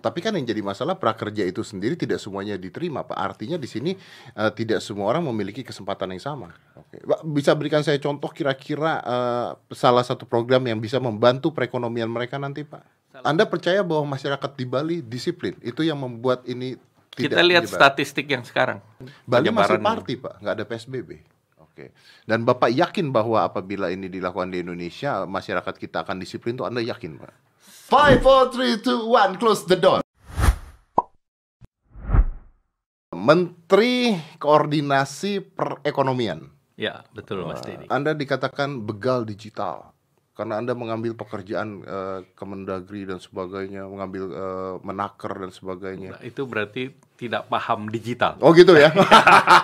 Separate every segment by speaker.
Speaker 1: Tapi kan yang jadi masalah prakerja itu sendiri tidak semuanya diterima, Pak. Artinya di sini uh, tidak semua orang memiliki kesempatan yang sama. Oke, Pak, bisa berikan saya contoh kira-kira uh, salah satu program yang bisa membantu perekonomian mereka nanti, Pak? Anda percaya bahwa masyarakat di Bali disiplin? Itu yang membuat ini tidak
Speaker 2: Kita lihat
Speaker 1: menyebar.
Speaker 2: statistik yang sekarang.
Speaker 1: Bali masih party, Pak, nggak ada PSBB. Oke. Dan Bapak yakin bahwa apabila ini dilakukan di Indonesia, masyarakat kita akan disiplin itu Anda yakin, Pak? Five, four, three, two, one, close the door. Menteri Koordinasi Perekonomian.
Speaker 2: Ya, betul Mas Dedi.
Speaker 1: Anda dikatakan begal digital karena Anda mengambil pekerjaan eh, Kemendagri dan sebagainya, mengambil eh, menaker dan sebagainya.
Speaker 2: Nah, itu berarti tidak paham digital.
Speaker 1: Oh gitu ya.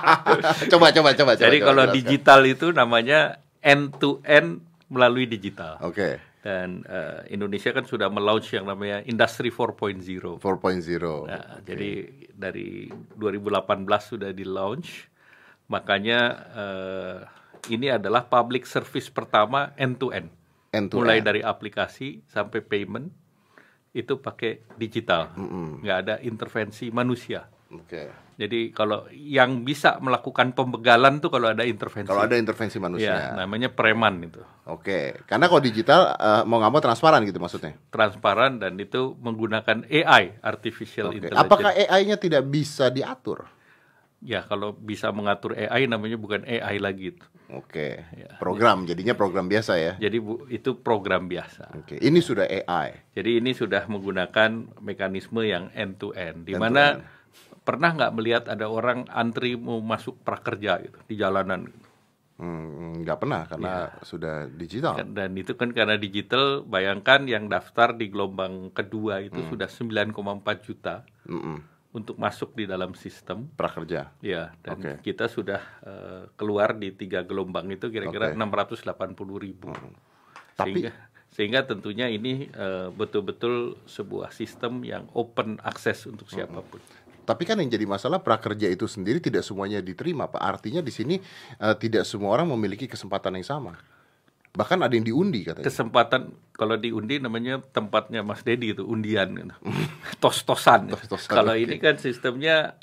Speaker 1: coba coba coba.
Speaker 2: Jadi
Speaker 1: coba,
Speaker 2: kalau digital itu namanya end to end melalui digital.
Speaker 1: Oke.
Speaker 2: Dan eh, Indonesia kan sudah melaunch yang namanya Industri 4.0.
Speaker 1: 4.0.
Speaker 2: Nah, jadi dari 2018 sudah di launch, makanya eh, ini adalah public service pertama end to end,
Speaker 1: End to
Speaker 2: mulai
Speaker 1: end.
Speaker 2: dari aplikasi sampai payment itu pakai digital, nggak ada intervensi manusia.
Speaker 1: Oke.
Speaker 2: Jadi kalau yang bisa melakukan pembegalan tuh kalau ada intervensi,
Speaker 1: Kalau ada intervensi
Speaker 2: ya
Speaker 1: manusia.
Speaker 2: namanya preman itu,
Speaker 1: Oke. Karena kalau digital eh, mau nggak mau transparan gitu maksudnya.
Speaker 2: transparan dan itu menggunakan AI, artificial
Speaker 1: Oke.
Speaker 2: intelligence.
Speaker 1: Apakah AI-nya tidak bisa diatur?
Speaker 2: Ya kalau bisa mengatur AI namanya bukan AI lagi itu.
Speaker 1: Oke.
Speaker 2: Ya.
Speaker 1: Program jadinya program biasa ya.
Speaker 2: Jadi bu, itu program biasa.
Speaker 1: Oke. Ini sudah AI.
Speaker 2: Jadi ini sudah menggunakan mekanisme yang end to end. Di
Speaker 1: End
Speaker 2: mana
Speaker 1: end.
Speaker 2: Pernah nggak melihat ada orang antri mau masuk prakerja gitu di jalanan.
Speaker 1: Hmm, nggak pernah karena
Speaker 2: Ya.
Speaker 1: sudah digital.
Speaker 2: Kan- Dan itu kan karena digital. Bayangkan yang daftar di gelombang kedua itu
Speaker 1: Hmm.
Speaker 2: sudah 9,4 juta
Speaker 1: Mm-mm.
Speaker 2: untuk masuk di dalam sistem.
Speaker 1: Prakerja.
Speaker 2: Ya, dan
Speaker 1: Oke.
Speaker 2: kita sudah eh, keluar di tiga gelombang itu kira-kira
Speaker 1: Oke.
Speaker 2: 680 ribu.
Speaker 1: Tapi-
Speaker 2: Sehingga, sehingga tentunya ini eh, betul-betul sebuah sistem yang open akses untuk siapa pun.
Speaker 1: Tapi kan yang jadi masalah prakerja itu sendiri tidak semuanya diterima, Pak. Artinya di sini eh, tidak semua orang memiliki kesempatan yang sama. Bahkan ada yang diundi katanya.
Speaker 2: Kesempatan kalau diundi namanya tempatnya Mas Dedi itu undian, gitu. tos-tosan.
Speaker 1: Tos-tosan,
Speaker 2: Kalau ini kan sistemnya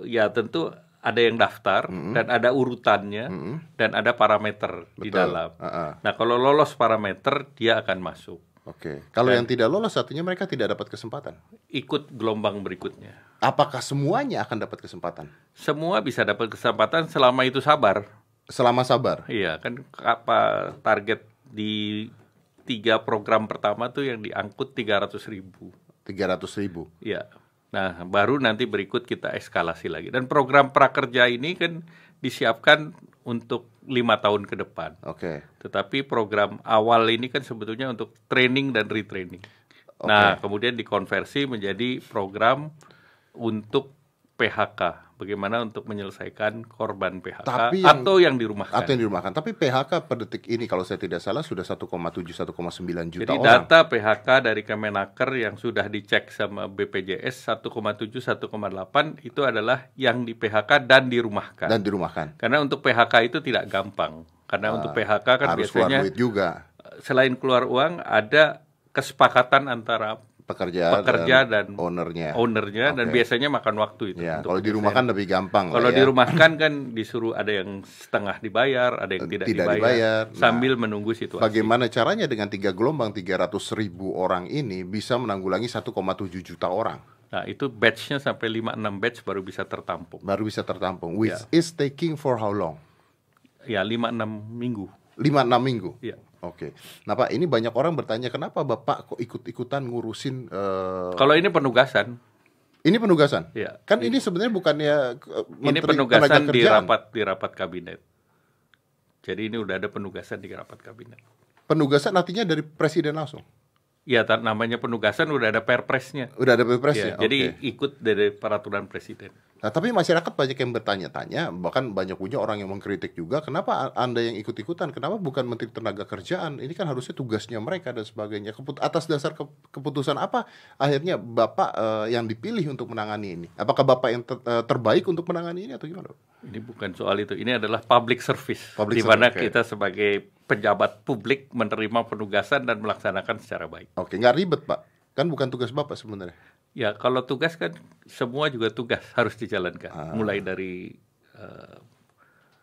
Speaker 2: ya tentu ada yang daftar dan ada urutannya dan ada parameter di
Speaker 1: Betul.
Speaker 2: dalam.
Speaker 1: Ah-ah.
Speaker 2: Nah kalau lolos parameter dia akan masuk.
Speaker 1: Oke. Kalau yang tidak lolos artinya mereka tidak dapat kesempatan.
Speaker 2: ikut gelombang berikutnya.
Speaker 1: Apakah semuanya akan dapat kesempatan?
Speaker 2: Semua bisa dapat kesempatan selama itu sabar.
Speaker 1: Selama sabar.
Speaker 2: Iya kan apa target di tiga program pertama tuh yang diangkut 300 ribu.
Speaker 1: 300 ribu.
Speaker 2: Iya. Nah baru nanti berikut kita eskalasi lagi. Dan program prakerja ini kan disiapkan untuk lima tahun ke depan.
Speaker 1: Oke.
Speaker 2: Tetapi program awal ini kan sebetulnya untuk training dan retraining. Nah, kemudian dikonversi menjadi program untuk PHK. Bagaimana untuk menyelesaikan korban PHK
Speaker 1: Tapi yang-
Speaker 2: atau yang dirumahkan.
Speaker 1: Atau yang dirumahkan. Tapi PHK per detik ini kalau saya tidak salah sudah 1,7 1,9 juta
Speaker 2: Jadi
Speaker 1: orang.
Speaker 2: data PHK dari Kemenaker yang sudah dicek sama BPJS 1,7 1,8 itu adalah yang di PHK dan dirumahkan.
Speaker 1: dan dirumahkan.
Speaker 2: Karena untuk PHK itu tidak gampang. Karena untuk PHK kan
Speaker 1: Ah, Harus keluar
Speaker 2: biasanya
Speaker 1: duit juga.
Speaker 2: selain keluar uang ada kesepakatan antara
Speaker 1: Pekerja,
Speaker 2: pekerja dan
Speaker 1: ownernya.
Speaker 2: ownernya dan
Speaker 1: Oke.
Speaker 2: biasanya makan waktu itu.
Speaker 1: Ya, kalau dirumahkan lebih gampang.
Speaker 2: Kalau
Speaker 1: ya.
Speaker 2: dirumahkan kan disuruh ada yang setengah dibayar, ada yang tidak,
Speaker 1: Tidak
Speaker 2: dibayar,
Speaker 1: dibayar. Nah,
Speaker 2: sambil menunggu situasi.
Speaker 1: Bagaimana caranya dengan tiga gelombang 300 ribu orang ini bisa menanggulangi 1,7 juta orang?
Speaker 2: Nah, itu batch-nya sampai 5-6 batch baru bisa tertampung.
Speaker 1: Baru bisa tertampung. Which
Speaker 2: Ya.
Speaker 1: is taking for how long?
Speaker 2: Ya, 5-6 minggu.
Speaker 1: 5-6 minggu?
Speaker 2: Ya.
Speaker 1: Oke. Nah Pak, ini banyak orang bertanya kenapa Bapak kok ikut-ikutan ngurusin... eh,
Speaker 2: Kalau ini penugasan,
Speaker 1: ini penugasan?
Speaker 2: ya.
Speaker 1: Kan ini sebenarnya bukannya eh,
Speaker 2: ini
Speaker 1: Menteri
Speaker 2: penugasan
Speaker 1: Tenaga
Speaker 2: di rapat di rapat kabinet. Jadi ini udah ada penugasan di rapat kabinet.
Speaker 1: Penugasan artinya dari Presiden langsung?
Speaker 2: Ya, namanya penugasan udah ada perpresnya.
Speaker 1: Udah ada
Speaker 2: Ya,
Speaker 1: Perpresnya?
Speaker 2: jadi ikut dari peraturan presiden.
Speaker 1: Nah, tapi masyarakat banyak yang bertanya-tanya, bahkan banyak punya orang yang mengkritik juga, kenapa Anda yang ikut-ikutan? Kenapa bukan Menteri Tenaga Kerjaan? Ini kan harusnya tugasnya mereka dan sebagainya. Keput atas dasar ke- keputusan apa akhirnya Bapak eh, yang dipilih untuk menangani ini? Apakah Bapak yang ter- eh, terbaik untuk menangani ini atau gimana?
Speaker 2: Ini bukan soal itu. Ini adalah public service,
Speaker 1: Public
Speaker 2: di mana
Speaker 1: service,
Speaker 2: kita sebagai pejabat publik menerima penugasan dan melaksanakan secara baik.
Speaker 1: Oke, nggak ribet Pak. Kan bukan tugas Bapak sebenarnya.
Speaker 2: Ya, kalau tugas kan semua juga tugas harus dijalankan.
Speaker 1: Ah.
Speaker 2: Mulai dari eh,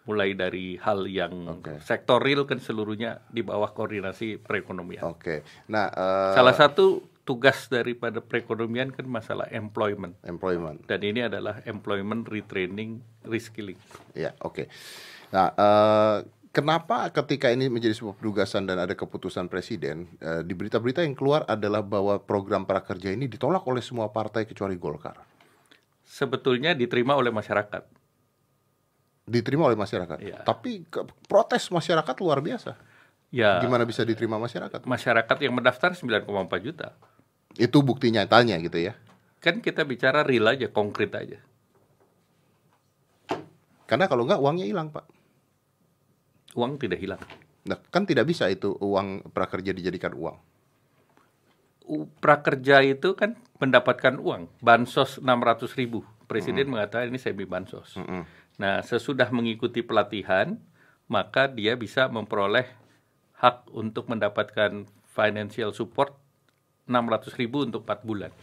Speaker 2: mulai dari hal yang
Speaker 1: Oke.
Speaker 2: sektor real kan seluruhnya di bawah koordinasi perekonomian.
Speaker 1: Oke. Nah, eh,
Speaker 2: Salah satu tugas daripada perekonomian kan masalah employment.
Speaker 1: employment.
Speaker 2: Dan ini adalah employment retraining, reskilling.
Speaker 1: Ya, oke. Nah, eh, kenapa ketika ini menjadi sebuah penugasan dan ada keputusan presiden, eh, di berita-berita yang keluar adalah bahwa program prakerja ini ditolak oleh semua partai kecuali Golkar.
Speaker 2: Sebetulnya diterima oleh masyarakat.
Speaker 1: Diterima oleh masyarakat.
Speaker 2: Iya.
Speaker 1: Tapi ke- protes masyarakat luar biasa.
Speaker 2: Ya,
Speaker 1: Gimana bisa diterima masyarakat?
Speaker 2: masyarakat yang mendaftar 9,4 juta.
Speaker 1: Itu bukti nyatanya gitu ya.
Speaker 2: Kan kita bicara real aja, konkret aja.
Speaker 1: Karena kalau nggak uangnya hilang, Pak.
Speaker 2: Uang tidak hilang.
Speaker 1: Nah, kan tidak bisa itu uang prakerja dijadikan uang.
Speaker 2: U- prakerja itu kan mendapatkan uang bansos 600 ribu presiden mengatakan ini semi bansos
Speaker 1: Mm-mm.
Speaker 2: nah sesudah mengikuti pelatihan maka dia bisa memperoleh hak untuk mendapatkan financial support 600 ribu untuk 4 bulan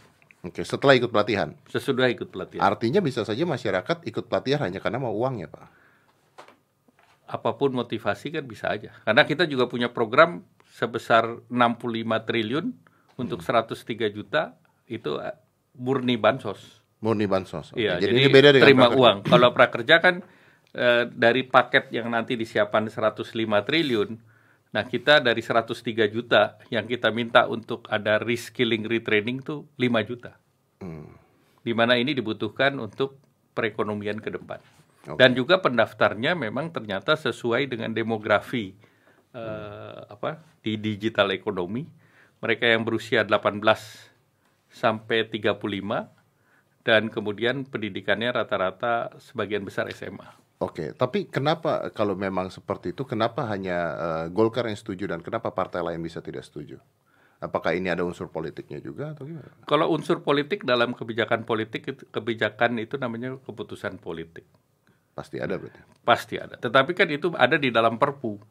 Speaker 1: Oke, setelah ikut pelatihan.
Speaker 2: sesudah ikut pelatihan
Speaker 1: Artinya bisa saja masyarakat ikut pelatihan hanya karena mau uangnya, Pak.
Speaker 2: apa pun motivasi kan bisa aja karena kita juga punya program sebesar 65 triliun untuk 103 juta itu eh, murni bansos
Speaker 1: Murni bansos.
Speaker 2: Iya,
Speaker 1: jadi,
Speaker 2: jadi,
Speaker 1: ini beda dengan
Speaker 2: terima
Speaker 1: prakerja.
Speaker 2: uang. Kalau prakerja kan eh, dari paket yang nanti disiapkan 105 triliun, nah kita dari 103 juta yang kita minta untuk ada reskilling retraining tuh 5 juta.
Speaker 1: Hmm.
Speaker 2: Di mana ini dibutuhkan untuk perekonomian ke depan.
Speaker 1: Oke.
Speaker 2: Dan juga pendaftarnya memang ternyata sesuai dengan demografi eh, apa di digital ekonomi. Mereka yang berusia 18 sampai 35 dan kemudian pendidikannya rata-rata sebagian besar SMA.
Speaker 1: Oke, tapi kenapa kalau memang seperti itu, kenapa hanya eh, Golkar yang setuju dan kenapa partai lain bisa tidak setuju? Apakah ini ada unsur politiknya juga atau gimana?
Speaker 2: Kalau unsur politik dalam kebijakan politik kebijakan itu namanya keputusan politik.
Speaker 1: Pasti ada berarti.
Speaker 2: Pasti ada. Tetapi kan itu ada di dalam Perpu.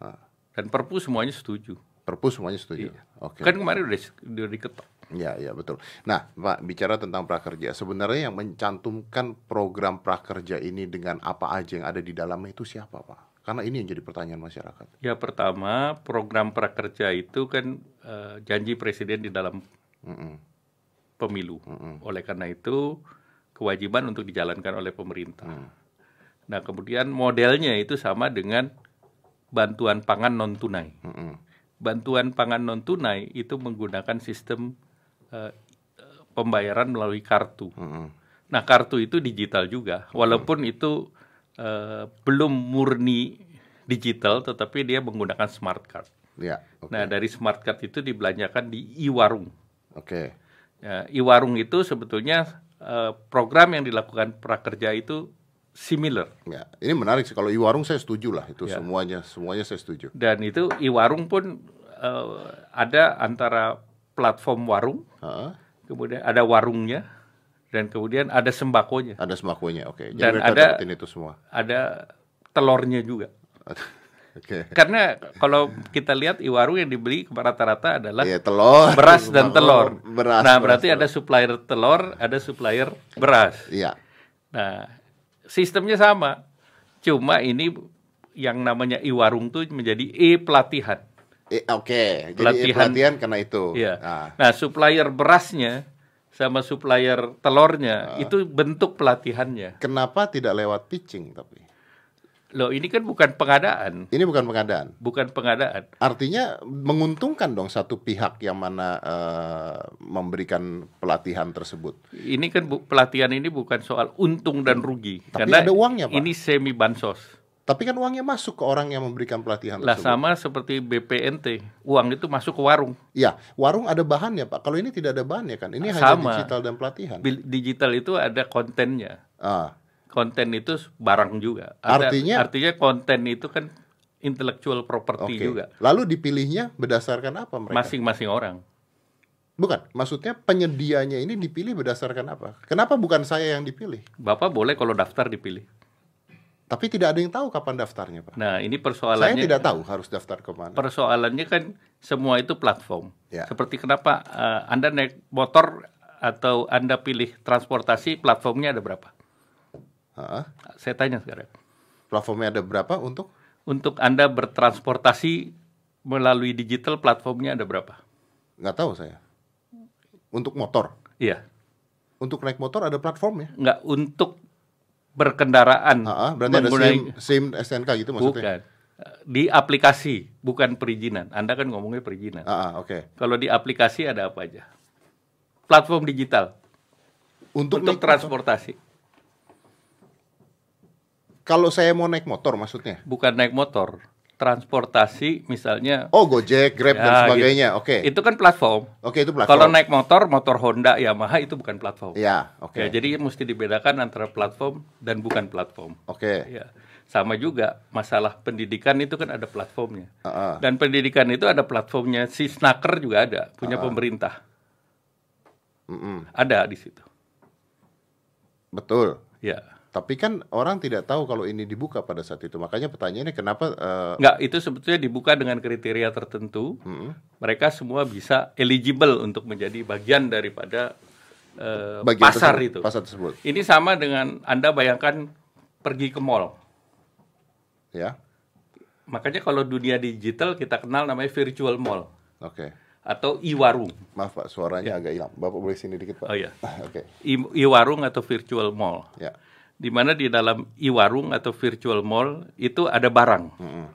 Speaker 1: Ah.
Speaker 2: Dan Perpu semuanya setuju.
Speaker 1: Perpu semuanya setuju.
Speaker 2: Iya.
Speaker 1: Oke.
Speaker 2: Kan kemarin udah, udah diketok.
Speaker 1: Ya, ya betul. Nah, Pak, bicara tentang prakerja, sebenarnya yang mencantumkan program prakerja ini dengan apa aja yang ada di dalamnya itu siapa, Pak? Karena ini yang jadi pertanyaan masyarakat.
Speaker 2: Ya pertama program prakerja itu kan eh, janji presiden di dalam
Speaker 1: Mm-mm.
Speaker 2: pemilu.
Speaker 1: Mm-mm.
Speaker 2: Oleh karena itu kewajiban untuk dijalankan oleh pemerintah.
Speaker 1: Hmm.
Speaker 2: Nah kemudian modelnya itu sama dengan bantuan pangan non tunai. Bantuan pangan non tunai itu menggunakan sistem eh, pembayaran melalui kartu.
Speaker 1: Mm-mm.
Speaker 2: Nah kartu itu digital juga, walaupun itu eh, belum murni digital, tetapi dia menggunakan smart card.
Speaker 1: Ya, oke.
Speaker 2: Nah, dari smart card itu dibelanjakan di e-warung.
Speaker 1: Oke.
Speaker 2: Ya, e-warung itu sebetulnya eh, program yang dilakukan prakerja itu similar.
Speaker 1: Ya, ini menarik sih. Kalau Iwarung saya setuju lah itu
Speaker 2: Ya.
Speaker 1: semuanya, semuanya saya setuju.
Speaker 2: Dan itu e-warung pun eh, ada antara platform warung,
Speaker 1: Heeh.
Speaker 2: kemudian ada warungnya, dan kemudian ada sembakonya,
Speaker 1: Ada sembakonya, oke. Jadi
Speaker 2: Dan ada-
Speaker 1: itu semua.
Speaker 2: ada telurnya juga.
Speaker 1: Oke.
Speaker 2: Karena kalau kita lihat e-warung yang dibeli rata-rata adalah
Speaker 1: Iya, telur,
Speaker 2: beras dan telur.
Speaker 1: beras,
Speaker 2: nah,
Speaker 1: beras,
Speaker 2: berarti
Speaker 1: telur.
Speaker 2: ada supplier telur, ada supplier beras.
Speaker 1: Iya.
Speaker 2: Nah, sistemnya sama. Cuma ini yang namanya e-warung tuh menjadi e-pelatihan.
Speaker 1: Eh, oke. Jadi
Speaker 2: Pelatihan.
Speaker 1: pelatihan karena itu.
Speaker 2: Iya.
Speaker 1: Nah,
Speaker 2: Nah, supplier berasnya sama supplier telurnya itu bentuk pelatihannya.
Speaker 1: kenapa tidak lewat pitching tapi?
Speaker 2: Loh, ini kan bukan pengadaan,
Speaker 1: Ini bukan pengadaan.
Speaker 2: bukan pengadaan.
Speaker 1: Artinya menguntungkan dong satu pihak yang mana eh, memberikan pelatihan tersebut.
Speaker 2: Ini kan bu- pelatihan ini bukan soal untung dan rugi,
Speaker 1: Tapi
Speaker 2: karena
Speaker 1: ada uangnya, Pak.
Speaker 2: ini semi bansos.
Speaker 1: Tapi kan uangnya masuk ke orang yang memberikan pelatihan
Speaker 2: Lah
Speaker 1: tersebut.
Speaker 2: sama seperti BPNT, uang itu masuk ke warung.
Speaker 1: Ya, warung ada bahannya Pak. Kalau ini tidak ada bahannya kan. Ini hanya
Speaker 2: Sama.
Speaker 1: digital dan pelatihan.
Speaker 2: Digital itu ada kontennya.
Speaker 1: Ah,
Speaker 2: Konten itu barang juga. Ada-
Speaker 1: Artinya-
Speaker 2: artinya konten itu kan intellectual property juga.
Speaker 1: Lalu dipilihnya berdasarkan apa mereka?
Speaker 2: Masing-masing orang.
Speaker 1: Bukan, maksudnya penyedianya ini dipilih berdasarkan apa? Kenapa bukan saya yang dipilih?
Speaker 2: Bapak boleh kalau daftar dipilih.
Speaker 1: Tapi tidak ada yang tahu kapan daftarnya, Pak.
Speaker 2: Nah, ini
Speaker 1: Saya
Speaker 2: persoalannya
Speaker 1: tidak tahu harus daftar ke mana.
Speaker 2: persoalannya kan semua itu platform.
Speaker 1: Ya.
Speaker 2: Seperti kenapa eh, Anda naik motor atau Anda pilih transportasi, platformnya ada berapa?
Speaker 1: Ha?
Speaker 2: Saya tanya sekarang.
Speaker 1: Platformnya ada berapa untuk?
Speaker 2: Untuk Anda bertransportasi melalui digital, platformnya ada berapa?
Speaker 1: Nggak tahu saya. Untuk motor.
Speaker 2: Iya.
Speaker 1: Untuk naik motor ada platformnya.
Speaker 2: Nggak untuk berkendaraan.
Speaker 1: Ha, berarti ada
Speaker 2: menggunakan-
Speaker 1: SIM, SIM STNK gitu maksudnya.
Speaker 2: Bukan. Di aplikasi, bukan perizinan. Anda kan ngomongnya perizinan.
Speaker 1: Ah, oke.
Speaker 2: Kalau di aplikasi ada apa aja? Platform digital
Speaker 1: Untuk,
Speaker 2: untuk
Speaker 1: naik
Speaker 2: transportasi,
Speaker 1: Kalau saya mau naik motor maksudnya.
Speaker 2: bukan naik motor. Transportasi misalnya
Speaker 1: Oh, Gojek, Grab dan
Speaker 2: Ya,
Speaker 1: sebagainya. Oke.
Speaker 2: itu kan platform.
Speaker 1: Oke, itu platform.
Speaker 2: Kalau naik motor, motor Honda, Yamaha itu bukan platform.
Speaker 1: Ya, oke.
Speaker 2: Ya, jadi mesti dibedakan antara platform dan bukan platform.
Speaker 1: Oke.
Speaker 2: Ya. Sama juga masalah pendidikan itu kan ada platformnya.
Speaker 1: Ah, ah.
Speaker 2: Dan pendidikan itu ada platformnya si Snaker juga ada, punya pemerintah.
Speaker 1: Mm-mm.
Speaker 2: Ada di situ.
Speaker 1: Betul.
Speaker 2: Ya.
Speaker 1: Tapi kan orang tidak tahu kalau ini dibuka pada saat itu. Makanya pertanyaannya kenapa eh,
Speaker 2: Enggak, itu sebetulnya dibuka dengan kriteria tertentu.
Speaker 1: mm-mm.
Speaker 2: Mereka semua bisa eligible untuk menjadi bagian daripada eh,
Speaker 1: bagian
Speaker 2: pasar
Speaker 1: tersebut-
Speaker 2: itu.
Speaker 1: Pasar tersebut.
Speaker 2: Ini sama dengan Anda bayangkan pergi ke mall.
Speaker 1: Ya.
Speaker 2: Makanya kalau dunia digital kita kenal namanya virtual mall
Speaker 1: Oke.
Speaker 2: atau e-warung.
Speaker 1: Maaf Pak, suaranya agak hilang. Bapak boleh sini dikit Pak.
Speaker 2: Oh iya.
Speaker 1: Oke.
Speaker 2: E- E-warung atau virtual mall.
Speaker 1: Ya.
Speaker 2: Di mana di dalam e-warung atau virtual mall itu ada barang.
Speaker 1: Mm-mm.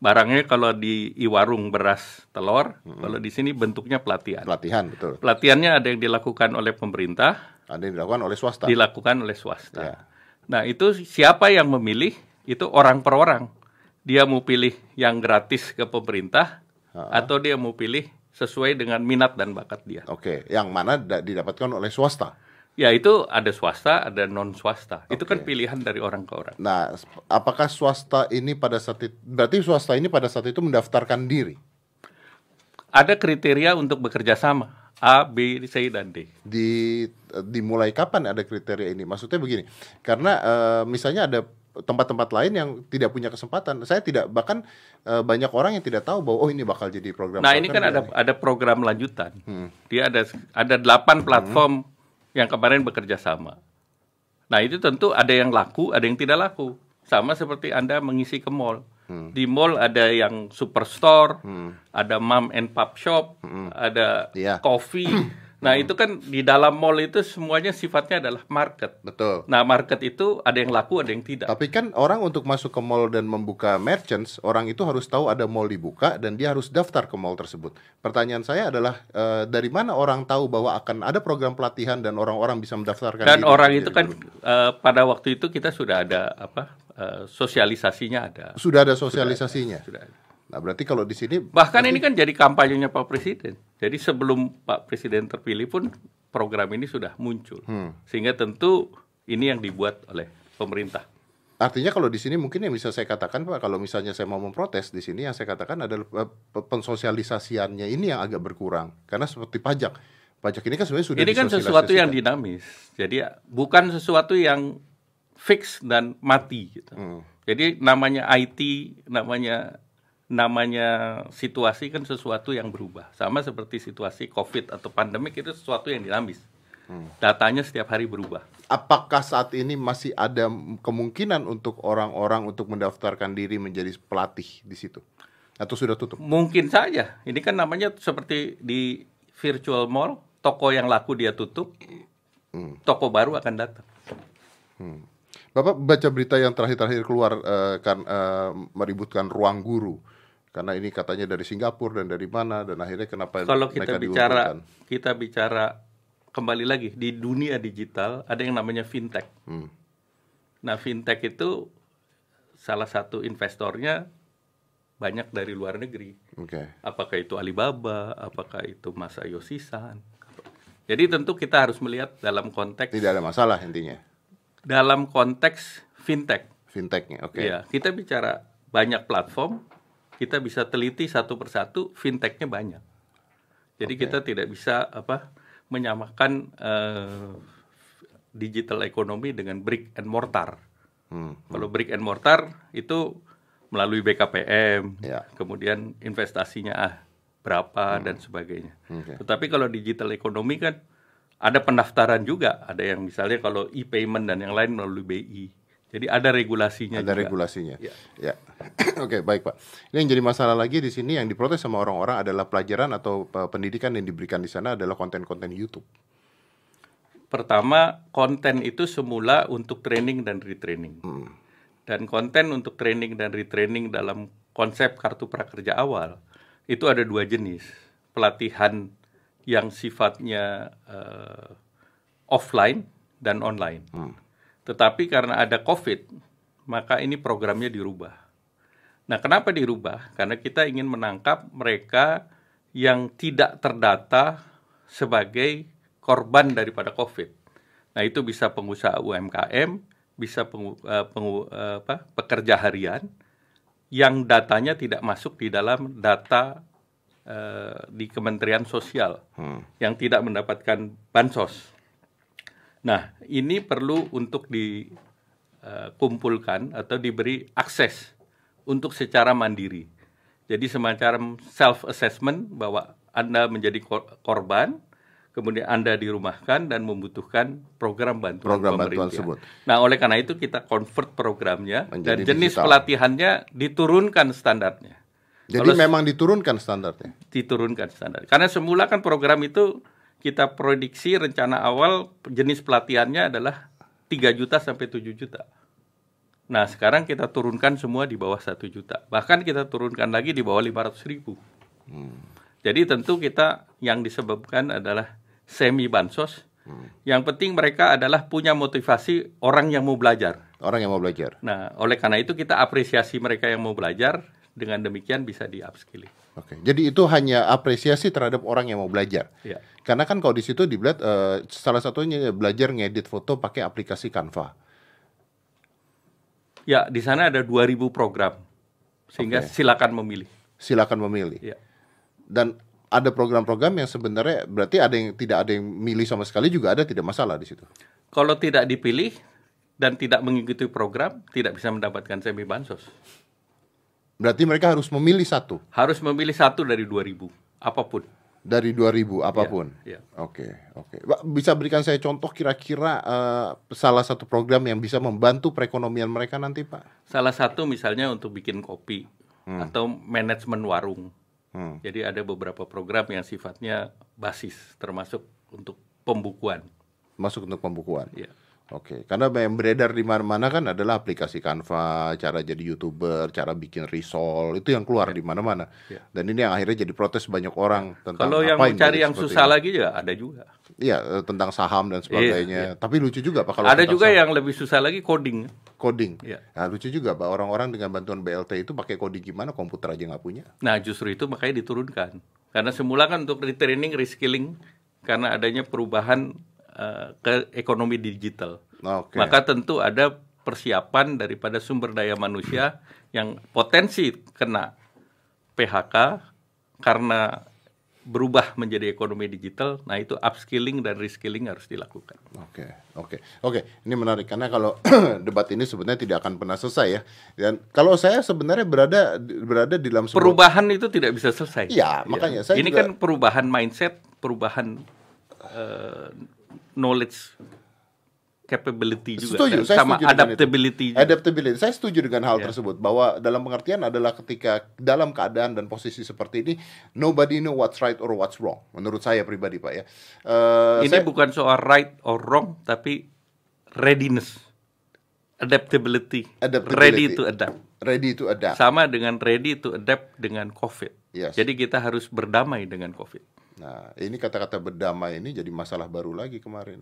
Speaker 2: Barangnya kalau di e-warung beras telur, kalau di sini bentuknya pelatihan.
Speaker 1: Pelatihan betul.
Speaker 2: Pelatihannya ada yang dilakukan oleh pemerintah,
Speaker 1: Ada yang dilakukan oleh swasta.
Speaker 2: dilakukan oleh swasta.
Speaker 1: Ya.
Speaker 2: Nah, itu siapa yang memilih? Itu orang per orang. Dia mau pilih yang gratis ke pemerintah atau dia mau pilih sesuai dengan minat dan bakat dia.
Speaker 1: Oke, yang mana da- didapatkan oleh swasta.
Speaker 2: Ya, itu ada swasta, ada non swasta. Itu kan pilihan dari orang ke orang.
Speaker 1: Nah, apakah swasta ini pada saat itu berarti swasta ini pada saat itu mendaftarkan diri
Speaker 2: Ada kriteria untuk bekerja sama. A, B, C, dan D.
Speaker 1: di dimulai kapan ada kriteria ini? Maksudnya begini, karena eh, misalnya ada tempat-tempat lain yang tidak punya kesempatan. Saya tidak bahkan eh, banyak orang yang tidak tahu bahwa oh ini bakal jadi program.
Speaker 2: Nah, ini kan
Speaker 1: prakerja
Speaker 2: ada
Speaker 1: nih.
Speaker 2: ada program lanjutan.
Speaker 1: Hmm.
Speaker 2: Dia ada ada delapan platform yang kemarin bekerja sama. Nah, itu tentu ada yang laku, ada yang tidak laku. Sama seperti Anda mengisi ke mall.
Speaker 1: Hmm.
Speaker 2: Di mall ada yang superstore, ada mom and pop shop, ada
Speaker 1: Iya.
Speaker 2: coffee. Nah, itu kan di dalam mall itu semuanya sifatnya adalah market.
Speaker 1: Betul.
Speaker 2: Nah, market itu ada yang laku, ada yang tidak.
Speaker 1: Tapi kan orang untuk masuk ke mall dan membuka merchants, orang itu harus tahu ada mall dibuka dan dia harus daftar ke mall tersebut. Pertanyaan saya adalah eh, dari mana orang tahu bahwa akan ada program pelatihan dan orang-orang bisa mendaftarkan
Speaker 2: Dan
Speaker 1: diri
Speaker 2: orang itu kan eh, pada waktu itu kita sudah ada apa eh, sosialisasinya ada.
Speaker 1: sudah ada sosialisasinya.
Speaker 2: Sudah ada.
Speaker 1: Nah, berarti kalau di sini
Speaker 2: Bahkan ini kan jadi kampanyenya Pak Presiden. Jadi sebelum Pak Presiden terpilih pun program ini sudah muncul.
Speaker 1: Hmm.
Speaker 2: Sehingga tentu ini yang dibuat oleh pemerintah.
Speaker 1: Artinya kalau di sini mungkin yang bisa saya katakan Pak, kalau misalnya saya mau memprotes di sini yang saya katakan adalah eh, pe- pensosialisasiannya ini yang agak berkurang. Karena seperti pajak. Pajak ini kan sebenarnya sudah
Speaker 2: ini kan sesuatu yang dinamis. Jadi ya, bukan sesuatu yang fix dan mati gitu.
Speaker 1: Hmm.
Speaker 2: Jadi namanya IT, namanya namanya situasi kan sesuatu yang berubah. Sama seperti situasi Covid atau pandemik itu sesuatu yang dinamis. Datanya setiap hari berubah.
Speaker 1: Apakah saat ini masih ada kemungkinan untuk orang-orang untuk mendaftarkan diri menjadi pelatih di situ? Atau sudah tutup?
Speaker 2: Mungkin saja. Ini kan namanya seperti di virtual mall, toko yang laku dia tutup, toko baru akan datang.
Speaker 1: Bapak baca berita yang terakhir-terakhir keluar eh, kan eh, meributkan ruang guru karena ini katanya dari Singapura dan dari mana dan akhirnya kenapa
Speaker 2: Kalau kita
Speaker 1: mereka
Speaker 2: bicara, kita bicara kembali lagi di dunia digital ada yang namanya fintech.
Speaker 1: Hmm.
Speaker 2: Nah, fintech itu salah satu investornya banyak dari luar negeri.
Speaker 1: Oke.
Speaker 2: Apakah itu Alibaba, apakah itu Masayoshi Son. Jadi tentu kita harus melihat dalam konteks
Speaker 1: Tidak ada masalah intinya.
Speaker 2: dalam konteks fintech.
Speaker 1: Fintechnya, oke.
Speaker 2: Ya, kita bicara banyak platform, kita bisa teliti satu persatu fintechnya banyak. Jadi kita tidak bisa apa menyamakan eh, digital ekonomi dengan brick and mortar.
Speaker 1: Hmm.
Speaker 2: Kalau brick and mortar itu melalui BKPM,
Speaker 1: Ya.
Speaker 2: kemudian investasinya ah berapa dan sebagainya.
Speaker 1: Oke.
Speaker 2: Tetapi kalau digital ekonomi kan ada pendaftaran juga. Ada yang misalnya kalau e-payment dan yang lain melalui BI. Jadi ada regulasinya.
Speaker 1: Ada
Speaker 2: juga.
Speaker 1: regulasinya.
Speaker 2: Ya.
Speaker 1: Ya. Oke, baik Pak. Ini yang jadi masalah lagi di sini yang diprotes sama orang-orang adalah pelajaran atau uh, pendidikan yang diberikan di sana adalah konten-konten YouTube.
Speaker 2: Pertama, konten itu semula untuk training dan retraining. Dan konten untuk training dan retraining dalam konsep kartu prakerja awal itu ada dua jenis. Pelatihan yang sifatnya eh, offline dan online. Tetapi karena ada COVID, maka ini programnya dirubah. Nah, kenapa dirubah? Karena kita ingin menangkap mereka yang tidak terdata sebagai korban daripada COVID. Nah, itu bisa pengusaha UMKM, bisa pengu, eh, pengu- eh, apa, pekerja harian yang datanya tidak masuk di dalam data eh, di Kementerian Sosial yang tidak mendapatkan bansos. Nah, ini perlu untuk dikumpulkan atau diberi akses untuk secara mandiri. Jadi semacam self assessment bahwa Anda menjadi kor- korban, kemudian Anda dirumahkan dan membutuhkan program bantuan
Speaker 1: Program bantuan
Speaker 2: pemerintah.
Speaker 1: tersebut.
Speaker 2: Nah, oleh karena itu kita convert programnya
Speaker 1: Menjadi
Speaker 2: dan jenis
Speaker 1: digital.
Speaker 2: pelatihannya diturunkan standarnya.
Speaker 1: Jadi
Speaker 2: Kalau
Speaker 1: memang diturunkan standarnya.
Speaker 2: diturunkan standar. Karena semula kan program itu kita prediksi rencana awal jenis pelatihannya adalah 3 juta sampai 7 juta. Nah, sekarang kita turunkan semua di bawah 1 juta. Bahkan kita turunkan lagi di bawah 500 ribu. Jadi tentu kita yang disebabkan adalah semi bansos. Yang penting mereka adalah punya motivasi orang yang mau belajar.
Speaker 1: Orang yang mau belajar.
Speaker 2: Nah, oleh karena itu kita apresiasi mereka yang mau belajar. Dengan demikian bisa di upskilling.
Speaker 1: Oke. Jadi itu hanya apresiasi terhadap orang yang mau belajar.
Speaker 2: Ya.
Speaker 1: Karena kan kalau di situ dilihat eh, salah satunya belajar ngedit foto pakai aplikasi Canva.
Speaker 2: Ya, di sana ada 2000 program. Sehingga
Speaker 1: Oke.
Speaker 2: silakan memilih.
Speaker 1: Silakan memilih.
Speaker 2: Ya.
Speaker 1: Dan ada program-program yang sebenarnya berarti ada yang tidak ada yang milih sama sekali juga ada tidak masalah di situ.
Speaker 2: Kalau tidak dipilih dan tidak mengikuti program, tidak bisa mendapatkan semi bansos.
Speaker 1: Berarti mereka harus memilih satu
Speaker 2: Harus memilih satu dari 2000, apa pun.
Speaker 1: dari 2000 apa pun.
Speaker 2: Ya.
Speaker 1: Oke, oke. Pak, Bisa berikan saya contoh kira-kira eh, salah satu program yang bisa membantu perekonomian mereka nanti, Pak?
Speaker 2: Salah satu misalnya untuk bikin kopi atau manajemen warung.
Speaker 1: Hmm.
Speaker 2: Jadi ada beberapa program yang sifatnya basis, termasuk untuk pembukuan.
Speaker 1: Masuk untuk pembukuan.
Speaker 2: Ya.
Speaker 1: Oke, karena yang beredar di mana-mana kan adalah aplikasi Canva, cara jadi youtuber, cara bikin risol, itu yang keluar di mana-mana.
Speaker 2: Ya.
Speaker 1: Dan ini yang akhirnya jadi protes banyak orang tentang
Speaker 2: Kalau yang
Speaker 1: jadi
Speaker 2: yang susah
Speaker 1: ini.
Speaker 2: lagi ya ada juga.
Speaker 1: Iya, eh, tentang saham dan sebagainya. Tapi lucu juga Pak kalau
Speaker 2: ada juga
Speaker 1: saham.
Speaker 2: yang lebih susah lagi coding.
Speaker 1: coding.
Speaker 2: Iya.
Speaker 1: Nah, lucu juga Pak orang-orang dengan bantuan BLT itu pakai coding gimana komputer aja nggak punya.
Speaker 2: Nah, justru itu makanya diturunkan. Karena semula kan untuk retraining, reskilling karena adanya perubahan eh, ke ekonomi digital.
Speaker 1: Oke.
Speaker 2: Maka tentu ada persiapan daripada sumber daya manusia yang potensi kena PHK karena berubah menjadi ekonomi digital. Nah, itu upskilling dan reskilling harus dilakukan.
Speaker 1: Oke, oke, oke. Ini menarik karena kalau debat ini sebenarnya tidak akan pernah selesai ya. Dan kalau saya sebenarnya berada berada di dalam sebuah
Speaker 2: Perubahan itu tidak bisa selesai.
Speaker 1: Iya, makanya saya
Speaker 2: Ini
Speaker 1: juga-
Speaker 2: kan perubahan mindset, perubahan eh, knowledge capability juga
Speaker 1: Setuju, saya
Speaker 2: sama
Speaker 1: setuju
Speaker 2: adaptability. juga.
Speaker 1: Adaptability. Saya setuju dengan hal
Speaker 2: Ya.
Speaker 1: tersebut bahwa dalam pengertian adalah ketika dalam keadaan dan posisi seperti ini nobody know what's right or what's wrong. Menurut saya pribadi, Pak ya. Eh,
Speaker 2: Ini
Speaker 1: saya-
Speaker 2: bukan soal right or wrong, tapi readiness, adaptability,
Speaker 1: Adaptability.
Speaker 2: ready to adapt.
Speaker 1: ready to adapt.
Speaker 2: Sama dengan ready to adapt dengan COVID.
Speaker 1: Yes.
Speaker 2: Jadi kita harus berdamai dengan COVID.
Speaker 1: Nah, ini kata-kata berdamai ini jadi masalah baru lagi kemarin.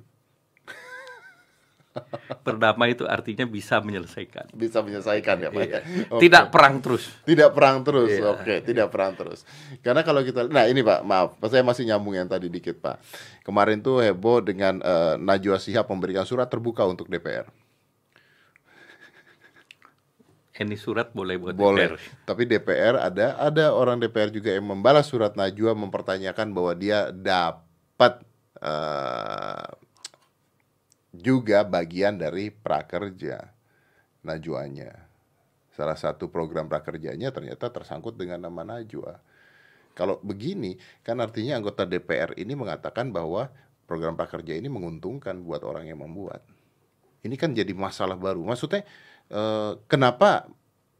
Speaker 2: Berdamai itu artinya bisa menyelesaikan.
Speaker 1: Bisa menyelesaikan ya, Pak. ya? Oke.
Speaker 2: Tidak perang terus.
Speaker 1: Tidak perang terus,
Speaker 2: Iya.
Speaker 1: oke, tidak perang terus. Karena kalau kita, nah ini Pak, maaf, saya masih nyambung yang tadi dikit Pak. Kemarin tuh heboh dengan eh, Najwa Shihab memberikan surat terbuka untuk DPR.
Speaker 2: Ini surat boleh buat
Speaker 1: Boleh,
Speaker 2: DPR.
Speaker 1: tapi DPR ada ada orang DPR juga yang membalas surat Najwa mempertanyakan bahwa dia dapat eh, juga bagian dari prakerja Najwanya. Salah satu program prakerjanya ternyata tersangkut dengan nama Najwa. Kalau begini, kan artinya anggota DPR ini mengatakan bahwa program prakerja ini menguntungkan buat orang yang membuat. Ini kan jadi masalah baru. Maksudnya eh, kenapa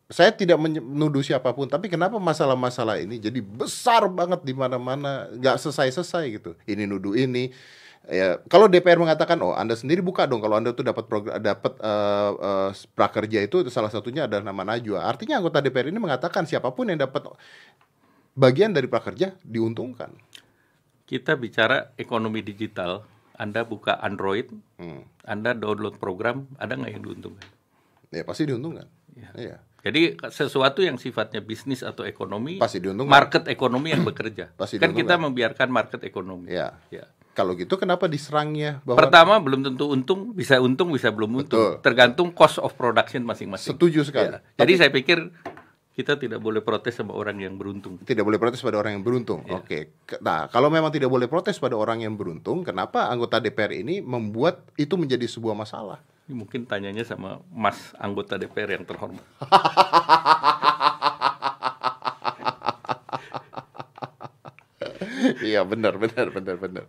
Speaker 1: saya tidak menuduh siapa pun, tapi kenapa masalah-masalah ini jadi besar banget di mana-mana, nggak selesai-selesai gitu. Ini nuduh ini. Ya, kalau DPR mengatakan, oh Anda sendiri buka dong kalau Anda tuh dapat program dapat uh, uh, prakerja itu salah satunya adalah nama Najwa. Artinya anggota DPR ini mengatakan siapa pun yang dapat bagian dari prakerja diuntungkan.
Speaker 2: Kita bicara ekonomi digital, Anda buka Android, hmm. Anda download program, ada nggak yang diuntungkan?
Speaker 1: Ya pasti diuntungkan. Ya.
Speaker 2: ya. Jadi sesuatu yang sifatnya bisnis atau ekonomi, pasti diuntungkan. Market ekonomi yang bekerja. Pasti kan kita membiarkan market ekonomi.
Speaker 1: Ya. ya. Kalau gitu kenapa diserangnya?
Speaker 2: Bahwa... Pertama belum tentu untung, bisa untung, bisa belum untung. Betul. Tergantung cost of production masing-masing.
Speaker 1: Setuju sekali. Ya.
Speaker 2: Jadi Tapi... saya pikir kita tidak boleh protes sama orang yang beruntung.
Speaker 1: Tidak boleh protes pada orang yang beruntung. Ya. Oke. Nah, kalau memang tidak boleh protes pada orang yang beruntung, kenapa anggota DPR ini membuat itu menjadi sebuah masalah?
Speaker 2: Mungkin tanyanya sama Mas anggota DPR yang terhormat.
Speaker 1: iya benar benar benar benar.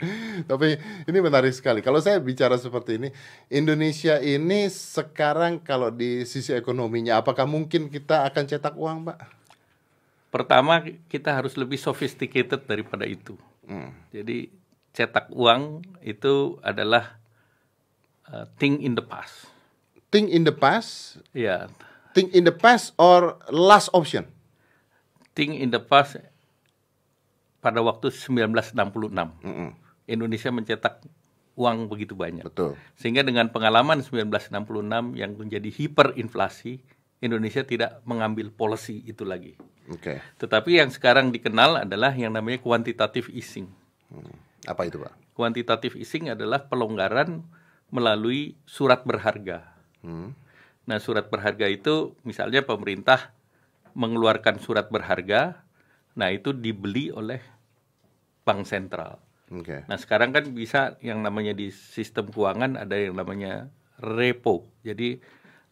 Speaker 1: Tapi ini menarik sekali. Kalau saya bicara seperti ini, Indonesia ini sekarang kalau di sisi ekonominya, apakah mungkin kita akan cetak uang, Pak?
Speaker 2: Pertama kita harus lebih sophisticated daripada itu. Hmm. Jadi cetak uang itu adalah uh, thing in the past.
Speaker 1: Think in the past?
Speaker 2: Ya. Yeah.
Speaker 1: Think in the past or last option?
Speaker 2: Think in the past pada waktu 1966. Mm -mm. Indonesia mencetak uang begitu banyak.
Speaker 1: Betul.
Speaker 2: Sehingga dengan pengalaman 1966 yang menjadi hiperinflasi, Indonesia tidak mengambil policy itu lagi.
Speaker 1: Oke. Okay.
Speaker 2: Tetapi yang sekarang dikenal adalah yang namanya quantitative easing.
Speaker 1: Hmm. Apa itu, Pak?
Speaker 2: Quantitative easing adalah pelonggaran melalui surat berharga. Hmm. Nah, surat berharga itu misalnya pemerintah mengeluarkan surat berharga, nah itu dibeli oleh bank sentral.
Speaker 1: Okay.
Speaker 2: Nah, sekarang kan bisa yang namanya di sistem keuangan ada yang namanya repo. Jadi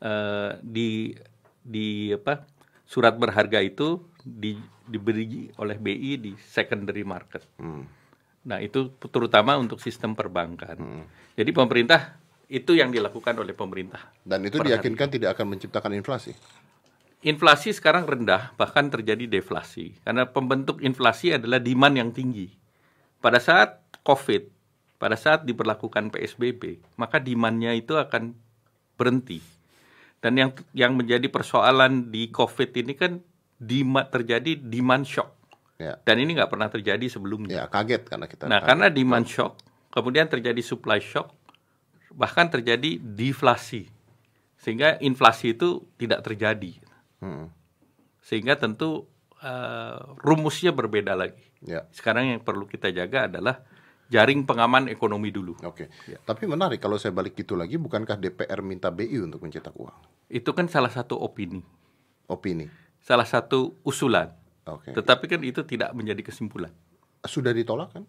Speaker 2: uh, di di apa? surat berharga itu di, diberi oleh BI di secondary market. Hmm. Nah, itu terutama untuk sistem perbankan. Hmm. Jadi pemerintah itu yang dilakukan oleh pemerintah.
Speaker 1: Dan itu diyakinkan tidak akan menciptakan inflasi.
Speaker 2: Inflasi sekarang rendah, bahkan terjadi deflasi. Karena pembentuk inflasi adalah demand yang tinggi. Pada saat COVID, pada saat diberlakukan PSBB, maka demandnya itu akan berhenti. Dan yang yang menjadi persoalan di COVID ini kan demand, terjadi demand shock. Ya. Dan ini nggak pernah terjadi sebelumnya.
Speaker 1: Ya, kaget karena kita.
Speaker 2: Nah, kaget. karena demand shock, kemudian terjadi supply shock, bahkan terjadi deflasi sehingga inflasi itu tidak terjadi hmm. sehingga tentu uh, rumusnya berbeda lagi ya. sekarang yang perlu kita jaga adalah jaring pengaman ekonomi dulu
Speaker 1: oke ya. tapi menarik kalau saya balik gitu lagi bukankah DPR minta BI untuk mencetak uang
Speaker 2: itu kan salah satu opini
Speaker 1: opini
Speaker 2: salah satu usulan
Speaker 1: oke
Speaker 2: tetapi kan itu tidak menjadi kesimpulan
Speaker 1: sudah ditolak kan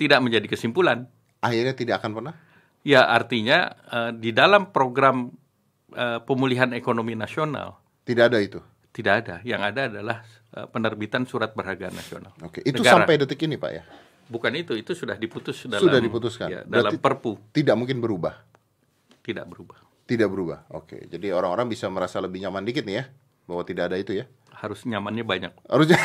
Speaker 2: tidak menjadi kesimpulan
Speaker 1: akhirnya tidak akan pernah
Speaker 2: Ya artinya uh, di dalam program uh, pemulihan ekonomi nasional
Speaker 1: tidak ada itu.
Speaker 2: Tidak ada. Yang ada adalah uh, penerbitan surat berharga nasional.
Speaker 1: Oke, itu Negara. sampai detik ini pak ya?
Speaker 2: Bukan itu, itu sudah diputus dalam
Speaker 1: sudah diputuskan
Speaker 2: ya, dalam Perpu.
Speaker 1: Tidak mungkin berubah.
Speaker 2: Tidak berubah.
Speaker 1: Tidak berubah. Oke, jadi orang-orang bisa merasa lebih nyaman dikit nih ya bahwa tidak ada itu ya?
Speaker 2: Harus nyamannya banyak.
Speaker 1: Harusnya.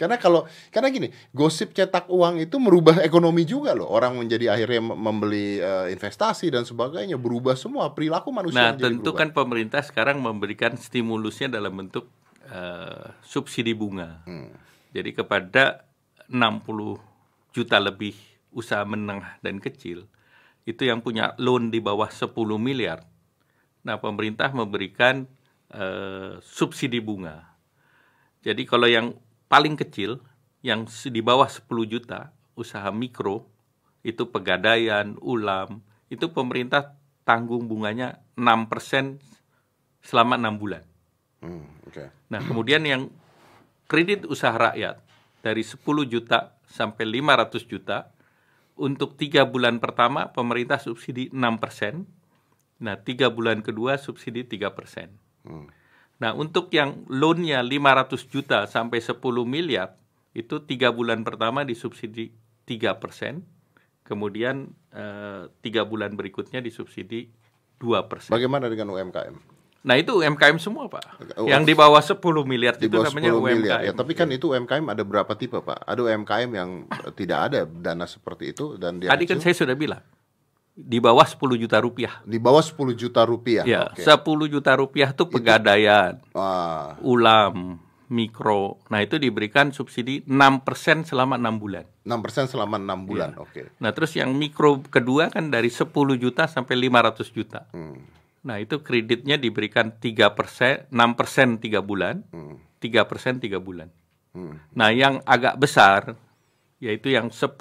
Speaker 1: karena kalau karena gini, gosip cetak uang itu merubah ekonomi juga loh. Orang menjadi akhirnya membeli uh, investasi dan sebagainya, berubah semua perilaku manusia.
Speaker 2: Nah, tentu berubah. kan pemerintah sekarang memberikan stimulusnya dalam bentuk uh, subsidi bunga. Hmm. Jadi kepada 60 juta lebih usaha menengah dan kecil itu yang punya loan di bawah 10 miliar. Nah, pemerintah memberikan uh, subsidi bunga. Jadi kalau yang paling kecil yang di bawah 10 juta usaha mikro itu pegadaian, ulam, itu pemerintah tanggung bunganya 6% selama enam bulan.
Speaker 1: Hmm, okay.
Speaker 2: Nah, kemudian yang kredit usaha rakyat dari 10 juta sampai 500 juta untuk tiga bulan pertama pemerintah subsidi 6%, nah tiga bulan kedua subsidi 3%. Hmm. Nah, untuk yang loannya 500 juta sampai 10 miliar, itu tiga bulan pertama disubsidi tiga persen, kemudian eh, tiga bulan berikutnya disubsidi dua persen.
Speaker 1: Bagaimana dengan UMKM?
Speaker 2: Nah itu UMKM semua pak,
Speaker 1: Oh,
Speaker 2: yang di bawah 10 miliar
Speaker 1: Di
Speaker 2: itu
Speaker 1: bawah
Speaker 2: namanya
Speaker 1: 10
Speaker 2: UMKM.
Speaker 1: miliar. Ya, tapi kan itu UMKM ada berapa tipe, Pak? Ada UMKM yang eh, tidak ada dana seperti itu dan dia
Speaker 2: Tadi kan saya sudah bilang di bawah 10 juta rupiah.
Speaker 1: di bawah 10 juta rupiah.
Speaker 2: Ya,
Speaker 1: Oke.
Speaker 2: 10 juta rupiah itu pegadaian,
Speaker 1: Wah,
Speaker 2: ulam, mikro. Nah itu diberikan subsidi 6% selama enam bulan.
Speaker 1: 6% selama 6 bulan.
Speaker 2: Iya.
Speaker 1: Oke.
Speaker 2: Nah terus yang mikro kedua kan dari 10 juta sampai 500 juta.
Speaker 1: Hmm.
Speaker 2: Nah itu kreditnya diberikan 3 persen, 6 persen 3 bulan, 3 persen 3 bulan.
Speaker 1: Hmm.
Speaker 2: Nah yang agak besar, yaitu yang 10,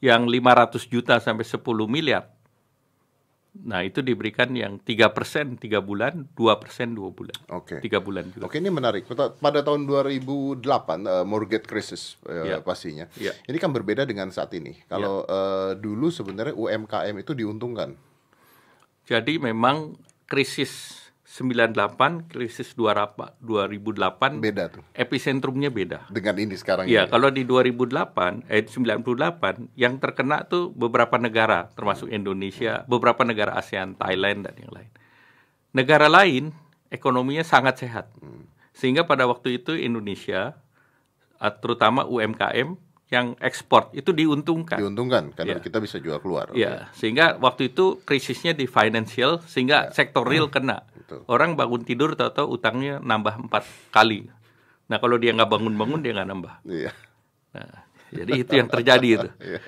Speaker 2: yang 500 juta sampai 10 miliar. Nah itu diberikan yang 3 persen 3 bulan, 2 persen 2 bulan.
Speaker 1: Oke.
Speaker 2: 3 bulan juga.
Speaker 1: Oke ini menarik. Pada tahun 2008 eh, mortgage crisis eh,
Speaker 2: Ya.
Speaker 1: pastinya.
Speaker 2: Ya.
Speaker 1: Ini kan berbeda dengan saat ini. Kalau eh, dulu sebenarnya UMKM itu diuntungkan.
Speaker 2: Jadi memang krisis 98, krisis 2008
Speaker 1: Beda tuh
Speaker 2: epicentrumnya beda.
Speaker 1: dengan ini sekarang
Speaker 2: Iya,
Speaker 1: ini.
Speaker 2: kalau di 2008, eh 98 yang terkena tuh beberapa negara termasuk Indonesia, beberapa negara ASEAN, Thailand dan yang lain. Negara lain ekonominya sangat sehat. Sehingga pada waktu itu Indonesia eh, terutama UMKM yang ekspor itu diuntungkan.
Speaker 1: Diuntungkan karena
Speaker 2: Iya.
Speaker 1: kita bisa jual keluar. Oke.
Speaker 2: Ya, sehingga waktu itu krisisnya di financial sehingga sektor real kena.
Speaker 1: Betul.
Speaker 2: Orang bangun tidur tahu-tahu utangnya nambah empat kali. Nah kalau dia nggak bangun-bangun dia nggak nambah.
Speaker 1: Iya.
Speaker 2: Nah, jadi itu yang terjadi itu.
Speaker 1: Iya.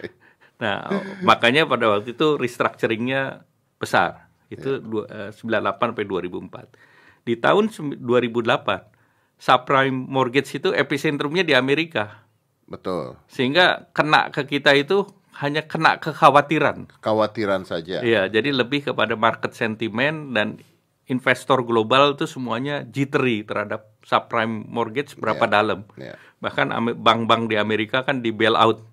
Speaker 2: Nah makanya pada waktu itu restructuringnya besar. Itu dua- eh, 98 sampai 2004. Di tahun sem- 2008 subprime mortgage itu epicentrumnya di Amerika.
Speaker 1: Betul.
Speaker 2: Sehingga kena ke kita itu hanya kena kekhawatiran.
Speaker 1: Khawatiran saja.
Speaker 2: Iya, jadi lebih kepada market sentiment dan investor global itu semuanya jittery terhadap subprime mortgage berapa
Speaker 1: Iya.
Speaker 2: dalam.
Speaker 1: Iya.
Speaker 2: Bahkan bank-bank di Amerika kan di bail out.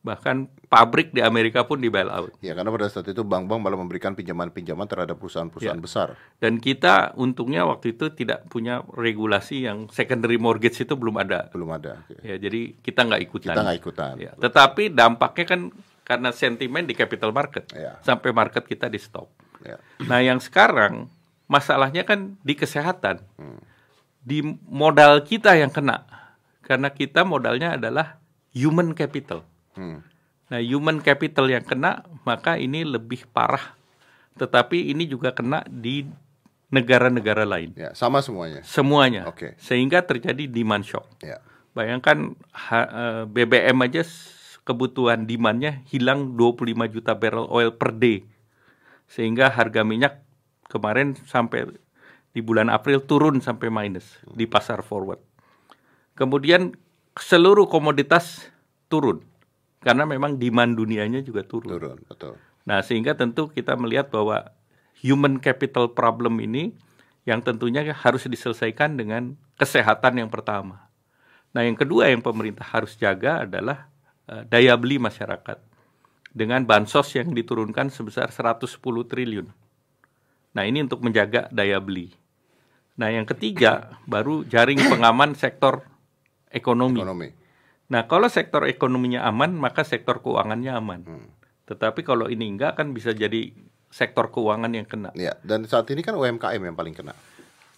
Speaker 2: Bahkan pabrik di Amerika pun di bail out.
Speaker 1: Ya, karena pada saat itu bank-bank malah memberikan pinjaman-pinjaman terhadap perusahaan-perusahaan
Speaker 2: Ya.
Speaker 1: besar.
Speaker 2: Dan kita untungnya waktu itu tidak punya regulasi yang secondary mortgage itu belum ada.
Speaker 1: Belum ada. Oke.
Speaker 2: Ya, jadi kita nggak ikutan.
Speaker 1: Kita nggak ikutan.
Speaker 2: Ya, tetapi dampaknya kan karena sentimen di capital market.
Speaker 1: Ya.
Speaker 2: Sampai market kita di stop.
Speaker 1: Ya.
Speaker 2: Nah, yang sekarang masalahnya kan di kesehatan. Di modal kita yang kena. Karena kita modalnya adalah human capital.
Speaker 1: Hmm.
Speaker 2: Nah, human capital yang kena, maka ini lebih parah. Tetapi ini juga kena di negara-negara lain.
Speaker 1: Ya, sama semuanya.
Speaker 2: Semuanya.
Speaker 1: Oke.
Speaker 2: Sehingga terjadi demand shock.
Speaker 1: Ya.
Speaker 2: Bayangkan eh, BBM aja kebutuhan demandnya hilang 25 juta barrel oil per day. Sehingga harga minyak kemarin sampai di bulan April turun sampai minus di pasar forward. Kemudian seluruh komoditas turun karena memang demand dunianya juga turun.
Speaker 1: Turun, betul.
Speaker 2: Nah, sehingga tentu kita melihat bahwa human capital problem ini yang tentunya harus diselesaikan dengan kesehatan yang pertama. Nah, yang kedua yang pemerintah harus jaga adalah eh, daya beli masyarakat dengan bansos yang diturunkan sebesar 110 triliun. Nah, ini untuk menjaga daya beli. Nah, yang ketiga baru jaring pengaman sektor ekonomi.
Speaker 1: Ekonomi.
Speaker 2: Nah, kalau sektor ekonominya aman, maka sektor keuangannya aman. Tetapi kalau ini enggak kan bisa jadi sektor keuangan yang kena.
Speaker 1: Ya, dan saat ini kan UMKM yang paling kena.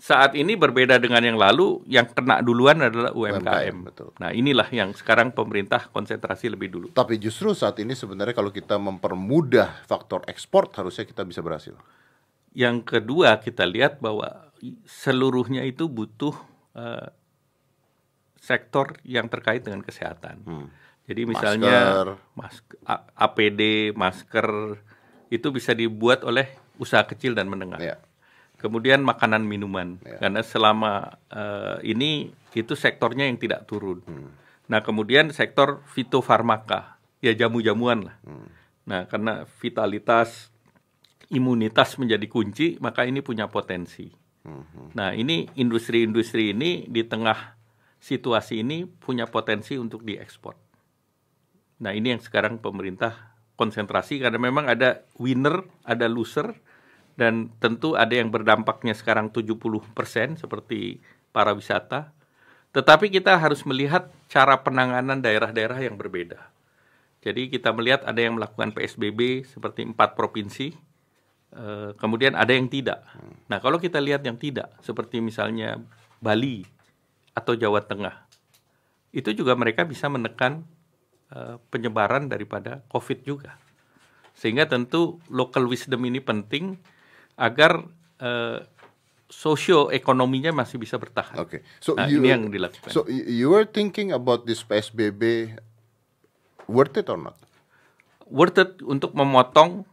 Speaker 2: Saat ini berbeda dengan yang lalu, yang kena duluan adalah UMKM.
Speaker 1: UMKM, betul.
Speaker 2: Nah, inilah yang sekarang pemerintah konsentrasi lebih dulu.
Speaker 1: Tapi justru saat ini sebenarnya kalau kita mempermudah faktor ekspor harusnya kita bisa berhasil.
Speaker 2: Yang kedua, kita lihat bahwa seluruhnya itu butuh eh, sektor yang terkait dengan kesehatan. Jadi misalnya mas- A- APD, masker itu bisa dibuat oleh usaha kecil dan menengah.
Speaker 1: Ya.
Speaker 2: Kemudian makanan minuman,
Speaker 1: Ya.
Speaker 2: karena selama eh, ini itu sektornya yang tidak turun.
Speaker 1: Hmm.
Speaker 2: Nah kemudian sektor fitofarmaka, ya jamu-jamuan lah.
Speaker 1: Hmm.
Speaker 2: Nah karena vitalitas, imunitas menjadi kunci, maka ini punya potensi.
Speaker 1: Hmm.
Speaker 2: Nah ini industri-industri ini di tengah situasi ini punya potensi untuk diekspor. Nah ini yang sekarang pemerintah konsentrasi karena memang ada winner, ada loser, dan tentu ada yang berdampaknya sekarang 70% seperti para wisata. Tetapi kita harus melihat cara penanganan daerah-daerah yang berbeda. Jadi kita melihat ada yang melakukan PSBB seperti empat provinsi, eh, kemudian ada yang tidak. Nah kalau kita lihat yang tidak, seperti misalnya Bali atau Jawa Tengah, itu juga mereka bisa menekan uh, penyebaran daripada COVID juga. Sehingga tentu local wisdom ini penting agar uh, socio-ekonominya masih bisa bertahan.
Speaker 1: Oke. Okay. So
Speaker 2: nah,
Speaker 1: you,
Speaker 2: ini yang dilakukan.
Speaker 1: So you are thinking about this PSBB worth it or not?
Speaker 2: Worth it untuk memotong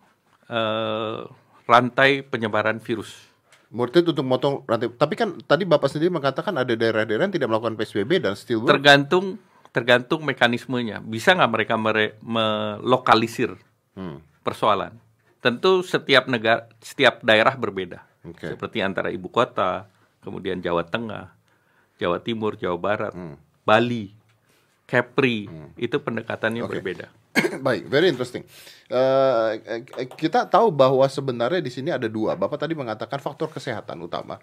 Speaker 2: uh, rantai penyebaran virus.
Speaker 1: It untuk memotong rantai. Tapi kan tadi Bapak sendiri mengatakan ada daerah-daerah yang tidak melakukan PSBB dan still
Speaker 2: work. Tergantung tergantung mekanismenya. Bisa nggak mereka mere, melokalisir hmm. persoalan? Tentu setiap negara, setiap daerah berbeda. Okay. Seperti antara ibu kota, kemudian Jawa Tengah, Jawa Timur, Jawa Barat, hmm. Bali, Kepri, hmm. itu pendekatannya okay. berbeda.
Speaker 1: Baik, very interesting. Uh, kita tahu bahwa sebenarnya di sini ada dua. Bapak tadi mengatakan faktor kesehatan utama.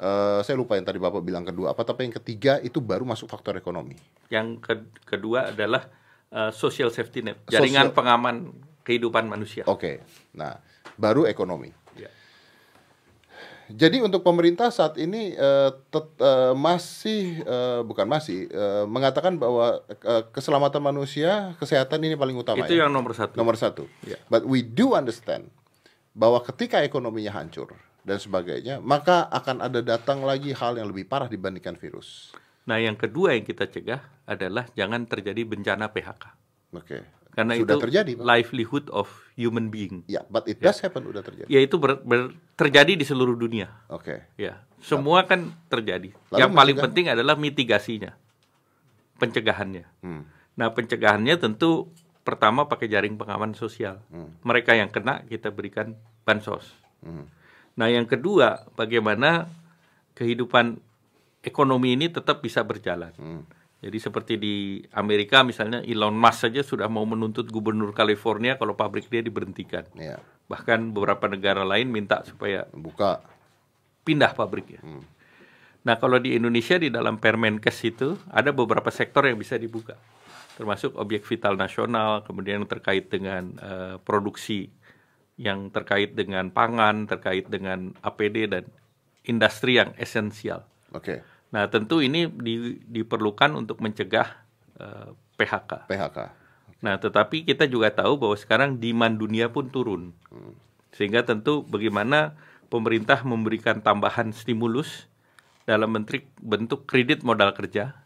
Speaker 1: Uh, saya lupa yang tadi Bapak bilang kedua apa, tapi yang ketiga itu baru masuk faktor ekonomi.
Speaker 2: Yang ke kedua adalah uh, social safety net, jaringan social... pengaman kehidupan manusia.
Speaker 1: Oke, okay. nah baru ekonomi. Jadi untuk pemerintah saat ini uh, tet, uh, masih uh, bukan masih uh, mengatakan bahwa uh, keselamatan manusia, kesehatan ini paling utama.
Speaker 2: Itu ya? yang nomor satu.
Speaker 1: Nomor satu. Yeah. But we do understand bahwa ketika ekonominya hancur dan sebagainya, maka akan ada datang lagi hal yang lebih parah dibandingkan virus.
Speaker 2: Nah, yang kedua yang kita cegah adalah jangan terjadi bencana PHK.
Speaker 1: Oke. Okay.
Speaker 2: Karena
Speaker 1: sudah
Speaker 2: itu
Speaker 1: terjadi,
Speaker 2: Pak. livelihood of human being.
Speaker 1: Ya, yeah, but it does yeah. happen sudah terjadi.
Speaker 2: Ya itu ber, ber, terjadi di seluruh dunia.
Speaker 1: Oke.
Speaker 2: Okay. Ya, semua kan terjadi. Lalu Yang paling penting adalah mitigasinya, pencegahannya. Hmm. Nah, pencegahannya tentu pertama pakai jaring pengaman sosial. Hmm. Mereka yang kena kita berikan bansos. Hmm. Nah, yang kedua, bagaimana kehidupan ekonomi ini tetap bisa berjalan. Hmm jadi seperti di Amerika misalnya Elon Musk saja sudah mau menuntut gubernur California kalau pabrik dia diberhentikan. Ya. Bahkan beberapa negara lain minta supaya
Speaker 1: buka
Speaker 2: pindah pabriknya. Hmm. Nah kalau di Indonesia di dalam Permenkes itu ada beberapa sektor yang bisa dibuka, termasuk objek vital nasional, kemudian terkait dengan uh, produksi yang terkait dengan pangan, terkait dengan APD dan industri yang esensial.
Speaker 1: Oke. Okay.
Speaker 2: Nah, tentu ini di, diperlukan untuk mencegah uh, PHK.
Speaker 1: PHK.
Speaker 2: Nah, tetapi kita juga tahu bahwa sekarang demand dunia pun turun. Hmm. Sehingga tentu bagaimana pemerintah memberikan tambahan stimulus dalam bentuk bentuk kredit modal kerja.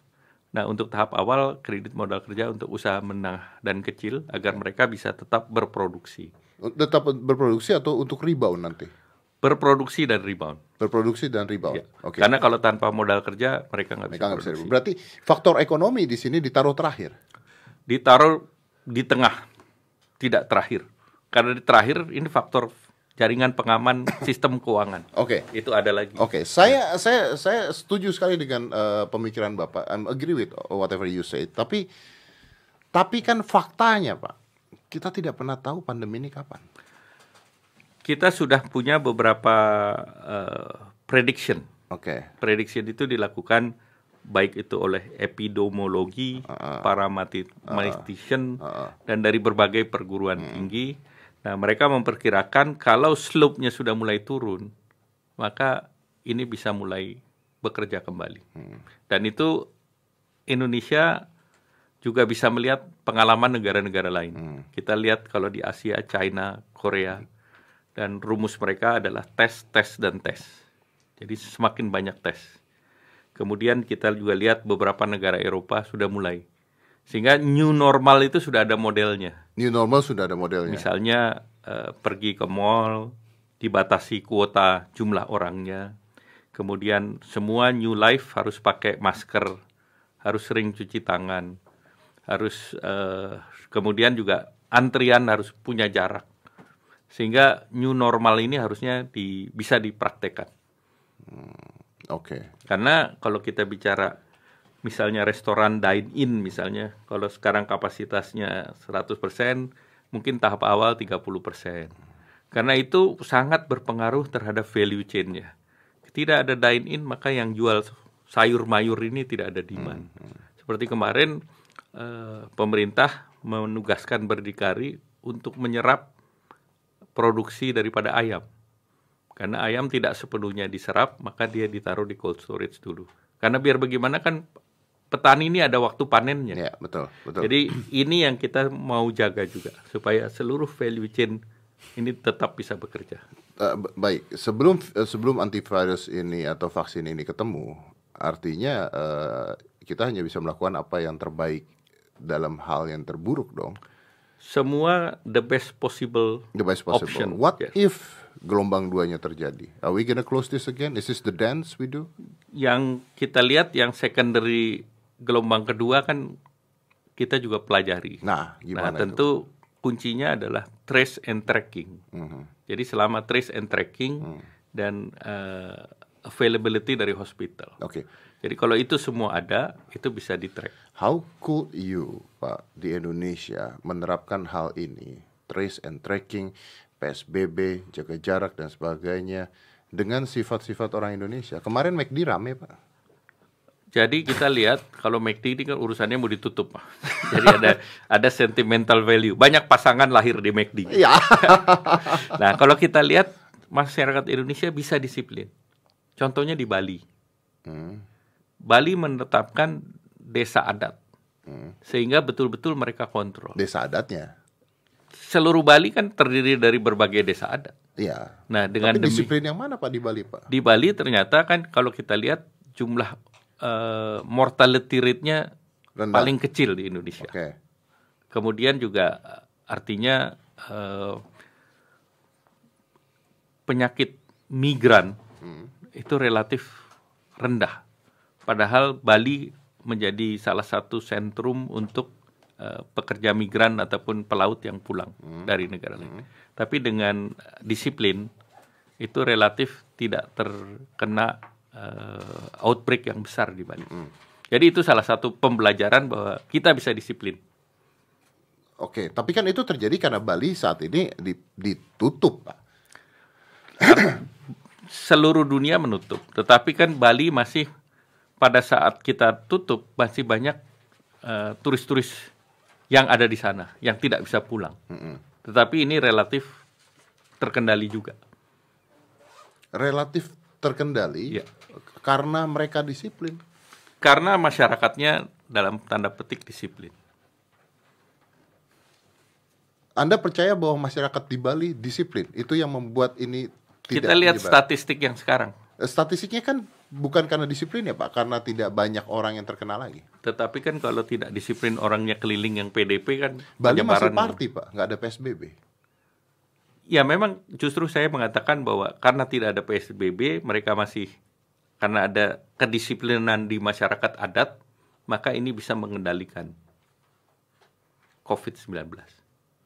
Speaker 2: Nah, untuk tahap awal kredit modal kerja untuk usaha menengah dan kecil agar mereka bisa tetap berproduksi.
Speaker 1: Tetap berproduksi atau untuk rebound nanti?
Speaker 2: Berproduksi dan rebound.
Speaker 1: Berproduksi dan rebound. Ya.
Speaker 2: Okay. Karena kalau tanpa modal kerja mereka nggak bisa,
Speaker 1: bisa produksi. Berarti faktor ekonomi di sini ditaruh terakhir.
Speaker 2: Ditaruh di tengah, tidak terakhir. Karena di terakhir ini faktor jaringan pengaman sistem keuangan.
Speaker 1: Oke.
Speaker 2: Okay. Itu ada lagi.
Speaker 1: Oke, okay. saya ya. saya saya setuju sekali dengan uh, pemikiran Bapak. I'm agree with whatever you say. Tapi tapi kan faktanya, Pak, kita tidak pernah tahu pandemi ini kapan
Speaker 2: kita sudah punya beberapa uh, prediction.
Speaker 1: Oke. Okay.
Speaker 2: Prediction itu dilakukan baik itu oleh epidemiologi, uh, para mathematician, uh, uh, dan dari berbagai perguruan uh, tinggi. Nah, mereka memperkirakan kalau slope-nya sudah mulai turun, maka ini bisa mulai bekerja kembali. Uh, Dan itu Indonesia juga bisa melihat pengalaman negara-negara lain. Uh, Kita lihat kalau di Asia, China, Korea, dan rumus mereka adalah tes, tes, dan tes. Jadi semakin banyak tes. Kemudian kita juga lihat beberapa negara Eropa sudah mulai. Sehingga new normal itu sudah ada modelnya.
Speaker 1: New normal sudah ada modelnya.
Speaker 2: Misalnya uh, pergi ke mall, dibatasi kuota jumlah orangnya. Kemudian semua new life harus pakai masker, harus sering cuci tangan, harus uh, kemudian juga antrian harus punya jarak sehingga new normal ini harusnya di, bisa dipraktekkan.
Speaker 1: Hmm, Oke. Okay.
Speaker 2: Karena kalau kita bicara misalnya restoran dine in misalnya, kalau sekarang kapasitasnya 100%, mungkin tahap awal 30%. Karena itu sangat berpengaruh terhadap value chain-nya. Tidak ada dine in maka yang jual sayur mayur ini tidak ada demand. Hmm. Seperti kemarin uh, pemerintah menugaskan berdikari untuk menyerap produksi daripada ayam. Karena ayam tidak sepenuhnya diserap, maka dia ditaruh di cold storage dulu. Karena biar bagaimana kan petani ini ada waktu panennya.
Speaker 1: Ya, betul, betul.
Speaker 2: Jadi ini yang kita mau jaga juga supaya seluruh value chain ini tetap bisa bekerja.
Speaker 1: Uh, baik, sebelum uh, sebelum antivirus ini atau vaksin ini ketemu, artinya uh, kita hanya bisa melakukan apa yang terbaik dalam hal yang terburuk dong.
Speaker 2: Semua the best possible.
Speaker 1: The best possible. Option. What yes. if gelombang duanya terjadi? Are we gonna close this again? Is this the dance we do?
Speaker 2: Yang kita lihat yang secondary gelombang kedua kan kita juga pelajari.
Speaker 1: Nah,
Speaker 2: gimana? Nah, tentu itu? kuncinya adalah trace and tracking. Mm -hmm. Jadi selama trace and tracking mm. dan uh, availability dari hospital.
Speaker 1: Oke. Okay.
Speaker 2: Jadi kalau itu semua ada, itu bisa di track.
Speaker 1: How could you, Pak, di Indonesia menerapkan hal ini, trace and tracking, PSBB, jaga jarak dan sebagainya dengan sifat-sifat orang Indonesia? Kemarin McD rame, Pak.
Speaker 2: Jadi kita lihat kalau McD ini kan urusannya mau ditutup, Jadi ada ada sentimental value. Banyak pasangan lahir di McD.
Speaker 1: Iya.
Speaker 2: nah kalau kita lihat masyarakat Indonesia bisa disiplin. Contohnya di Bali. Hmm. Bali menetapkan desa adat, hmm. sehingga betul-betul mereka kontrol.
Speaker 1: Desa adatnya.
Speaker 2: Seluruh Bali kan terdiri dari berbagai desa adat.
Speaker 1: Iya.
Speaker 2: Nah dengan
Speaker 1: Tapi disiplin yang mana pak di Bali pak?
Speaker 2: Di Bali ternyata kan kalau kita lihat jumlah uh, mortality rate-nya paling kecil di Indonesia.
Speaker 1: Okay.
Speaker 2: Kemudian juga artinya uh, penyakit migran hmm. itu relatif rendah. Padahal Bali menjadi salah satu sentrum untuk uh, pekerja migran ataupun pelaut yang pulang hmm. dari negara lain. Hmm. Tapi dengan disiplin itu relatif tidak terkena uh, outbreak yang besar di Bali. Mm. Jadi itu salah satu pembelajaran bahwa kita bisa disiplin.
Speaker 1: Oke, tapi kan itu terjadi karena Bali saat ini ditutup, Pak.
Speaker 2: Seluruh dunia menutup, tetapi kan Bali masih pada saat kita tutup masih banyak uh, turis-turis yang ada di sana yang tidak bisa pulang. Mm -hmm. Tetapi ini relatif terkendali juga.
Speaker 1: Relatif terkendali. Ya karena mereka disiplin.
Speaker 2: Karena masyarakatnya dalam tanda petik disiplin.
Speaker 1: Anda percaya bahwa masyarakat di Bali disiplin? Itu yang membuat ini
Speaker 2: tidak Kita lihat statistik yang sekarang.
Speaker 1: Eh, statistiknya kan bukan karena disiplin ya Pak, karena tidak banyak orang yang terkena lagi.
Speaker 2: Tetapi kan kalau tidak disiplin orangnya keliling yang PDP kan
Speaker 1: Bali masih party Pak, nggak ada PSBB.
Speaker 2: Ya memang justru saya mengatakan bahwa karena tidak ada PSBB mereka masih karena ada kedisiplinan di masyarakat adat, maka ini bisa mengendalikan COVID-19.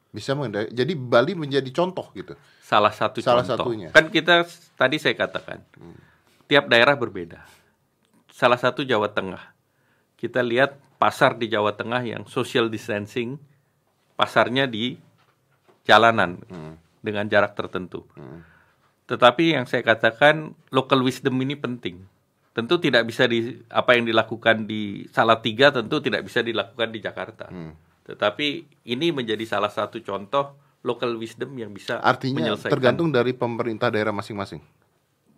Speaker 1: Bisa mengendalikan. Jadi Bali menjadi contoh gitu.
Speaker 2: Salah satu
Speaker 1: Salah
Speaker 2: contoh.
Speaker 1: satunya.
Speaker 2: Kan kita tadi saya katakan, hmm. Tiap daerah berbeda. Salah satu Jawa Tengah. Kita lihat pasar di Jawa Tengah yang social distancing, pasarnya di jalanan hmm. dengan jarak tertentu. Hmm tetapi yang saya katakan local wisdom ini penting. Tentu tidak bisa di apa yang dilakukan di Salatiga tentu tidak bisa dilakukan di Jakarta. Hmm. Tetapi ini menjadi salah satu contoh local wisdom yang bisa
Speaker 1: Artinya menyelesaikan. tergantung dari pemerintah daerah masing-masing.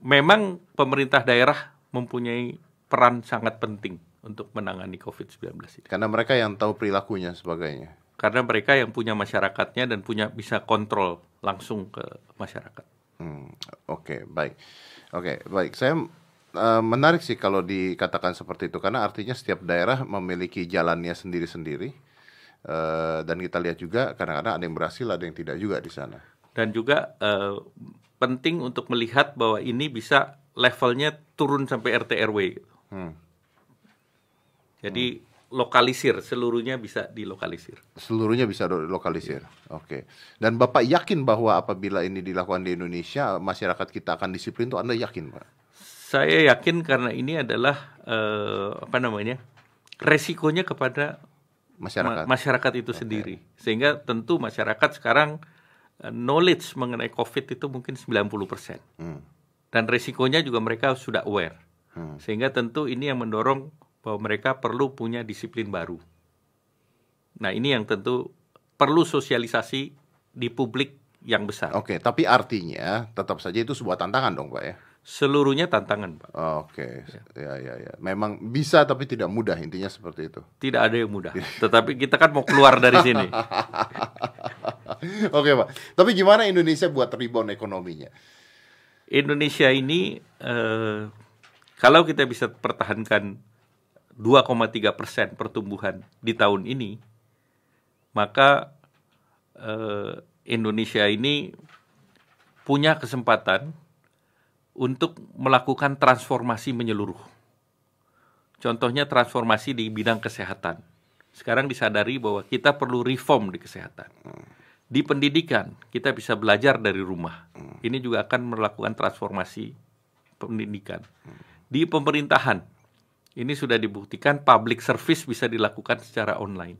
Speaker 2: Memang pemerintah daerah mempunyai peran sangat penting untuk menangani COVID-19 ini.
Speaker 1: Karena mereka yang tahu perilakunya sebagainya.
Speaker 2: Karena mereka yang punya masyarakatnya dan punya bisa kontrol langsung ke masyarakat.
Speaker 1: Hmm, Oke, okay, baik. Oke, okay, baik. Saya uh, menarik sih kalau dikatakan seperti itu karena artinya setiap daerah memiliki jalannya sendiri-sendiri. Uh, dan kita lihat juga kadang-kadang ada yang berhasil, ada yang tidak juga di sana.
Speaker 2: Dan juga uh, penting untuk melihat bahwa ini bisa levelnya turun sampai RT RW. Hmm. Jadi hmm lokalisir seluruhnya bisa dilokalisir.
Speaker 1: Seluruhnya bisa dilokalisir. Ya. Oke. Okay. Dan Bapak yakin bahwa apabila ini dilakukan di Indonesia masyarakat kita akan disiplin itu Anda yakin, Pak?
Speaker 2: Saya yakin karena ini adalah uh, apa namanya? resikonya kepada
Speaker 1: masyarakat
Speaker 2: ma masyarakat itu okay. sendiri. Sehingga tentu masyarakat sekarang knowledge mengenai Covid itu mungkin 90%. Hmm. Dan resikonya juga mereka sudah aware. Hmm. Sehingga tentu ini yang mendorong bahwa mereka perlu punya disiplin baru. Nah, ini yang tentu perlu sosialisasi di publik yang besar.
Speaker 1: Oke, tapi artinya tetap saja itu sebuah tantangan dong, Pak ya.
Speaker 2: Seluruhnya tantangan, Pak.
Speaker 1: Oke, ya. ya ya ya. Memang bisa tapi tidak mudah intinya seperti itu.
Speaker 2: Tidak ada yang mudah. Tetapi kita kan mau keluar dari sini.
Speaker 1: Oke, Pak. Tapi gimana Indonesia buat rebound ekonominya?
Speaker 2: Indonesia ini eh, kalau kita bisa pertahankan 2,3 persen pertumbuhan di tahun ini, maka eh, Indonesia ini punya kesempatan untuk melakukan transformasi menyeluruh. Contohnya transformasi di bidang kesehatan. Sekarang disadari bahwa kita perlu reform di kesehatan. Di pendidikan kita bisa belajar dari rumah. Ini juga akan melakukan transformasi pendidikan di pemerintahan. Ini sudah dibuktikan public service bisa dilakukan secara online.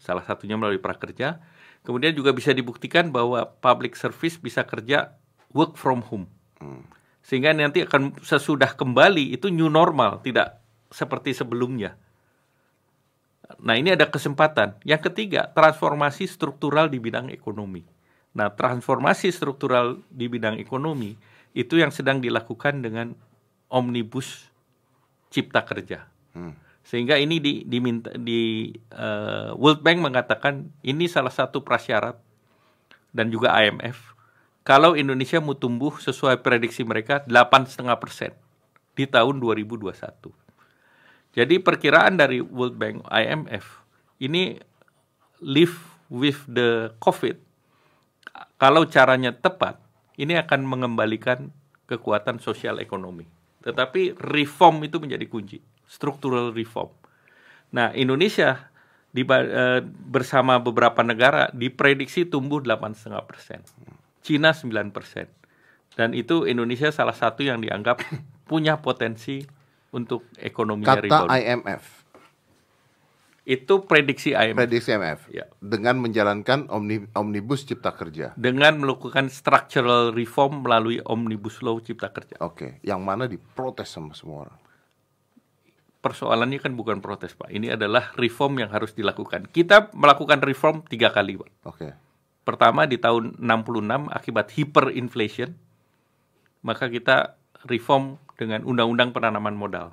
Speaker 2: Salah satunya melalui prakerja. Kemudian juga bisa dibuktikan bahwa public service bisa kerja work from home. Sehingga nanti akan sesudah kembali itu new normal, tidak seperti sebelumnya. Nah, ini ada kesempatan. Yang ketiga, transformasi struktural di bidang ekonomi. Nah, transformasi struktural di bidang ekonomi itu yang sedang dilakukan dengan omnibus cipta kerja. Hmm. Sehingga ini di, diminta di uh, World Bank mengatakan ini salah satu prasyarat dan juga IMF kalau Indonesia mau tumbuh sesuai prediksi mereka 8,5 persen di tahun 2021. Jadi perkiraan dari World Bank IMF ini live with the COVID kalau caranya tepat ini akan mengembalikan kekuatan sosial ekonomi. Tetapi reform itu menjadi kunci, struktural reform. Nah, Indonesia uh, bersama beberapa negara diprediksi tumbuh 8,5 persen, Cina 9 persen, dan itu Indonesia salah satu yang dianggap punya potensi untuk ekonomi
Speaker 1: Kata rebound. IMF.
Speaker 2: Itu prediksi IMF.
Speaker 1: Prediksi IMF. Ya. Dengan menjalankan omni, omnibus cipta kerja.
Speaker 2: Dengan melakukan structural reform melalui omnibus law cipta kerja.
Speaker 1: Oke, yang mana diprotes sama semua orang.
Speaker 2: Persoalannya kan bukan protes pak, ini adalah reform yang harus dilakukan. Kita melakukan reform tiga kali pak.
Speaker 1: Oke.
Speaker 2: Pertama di tahun 66 akibat hyperinflation, maka kita reform dengan undang-undang penanaman modal.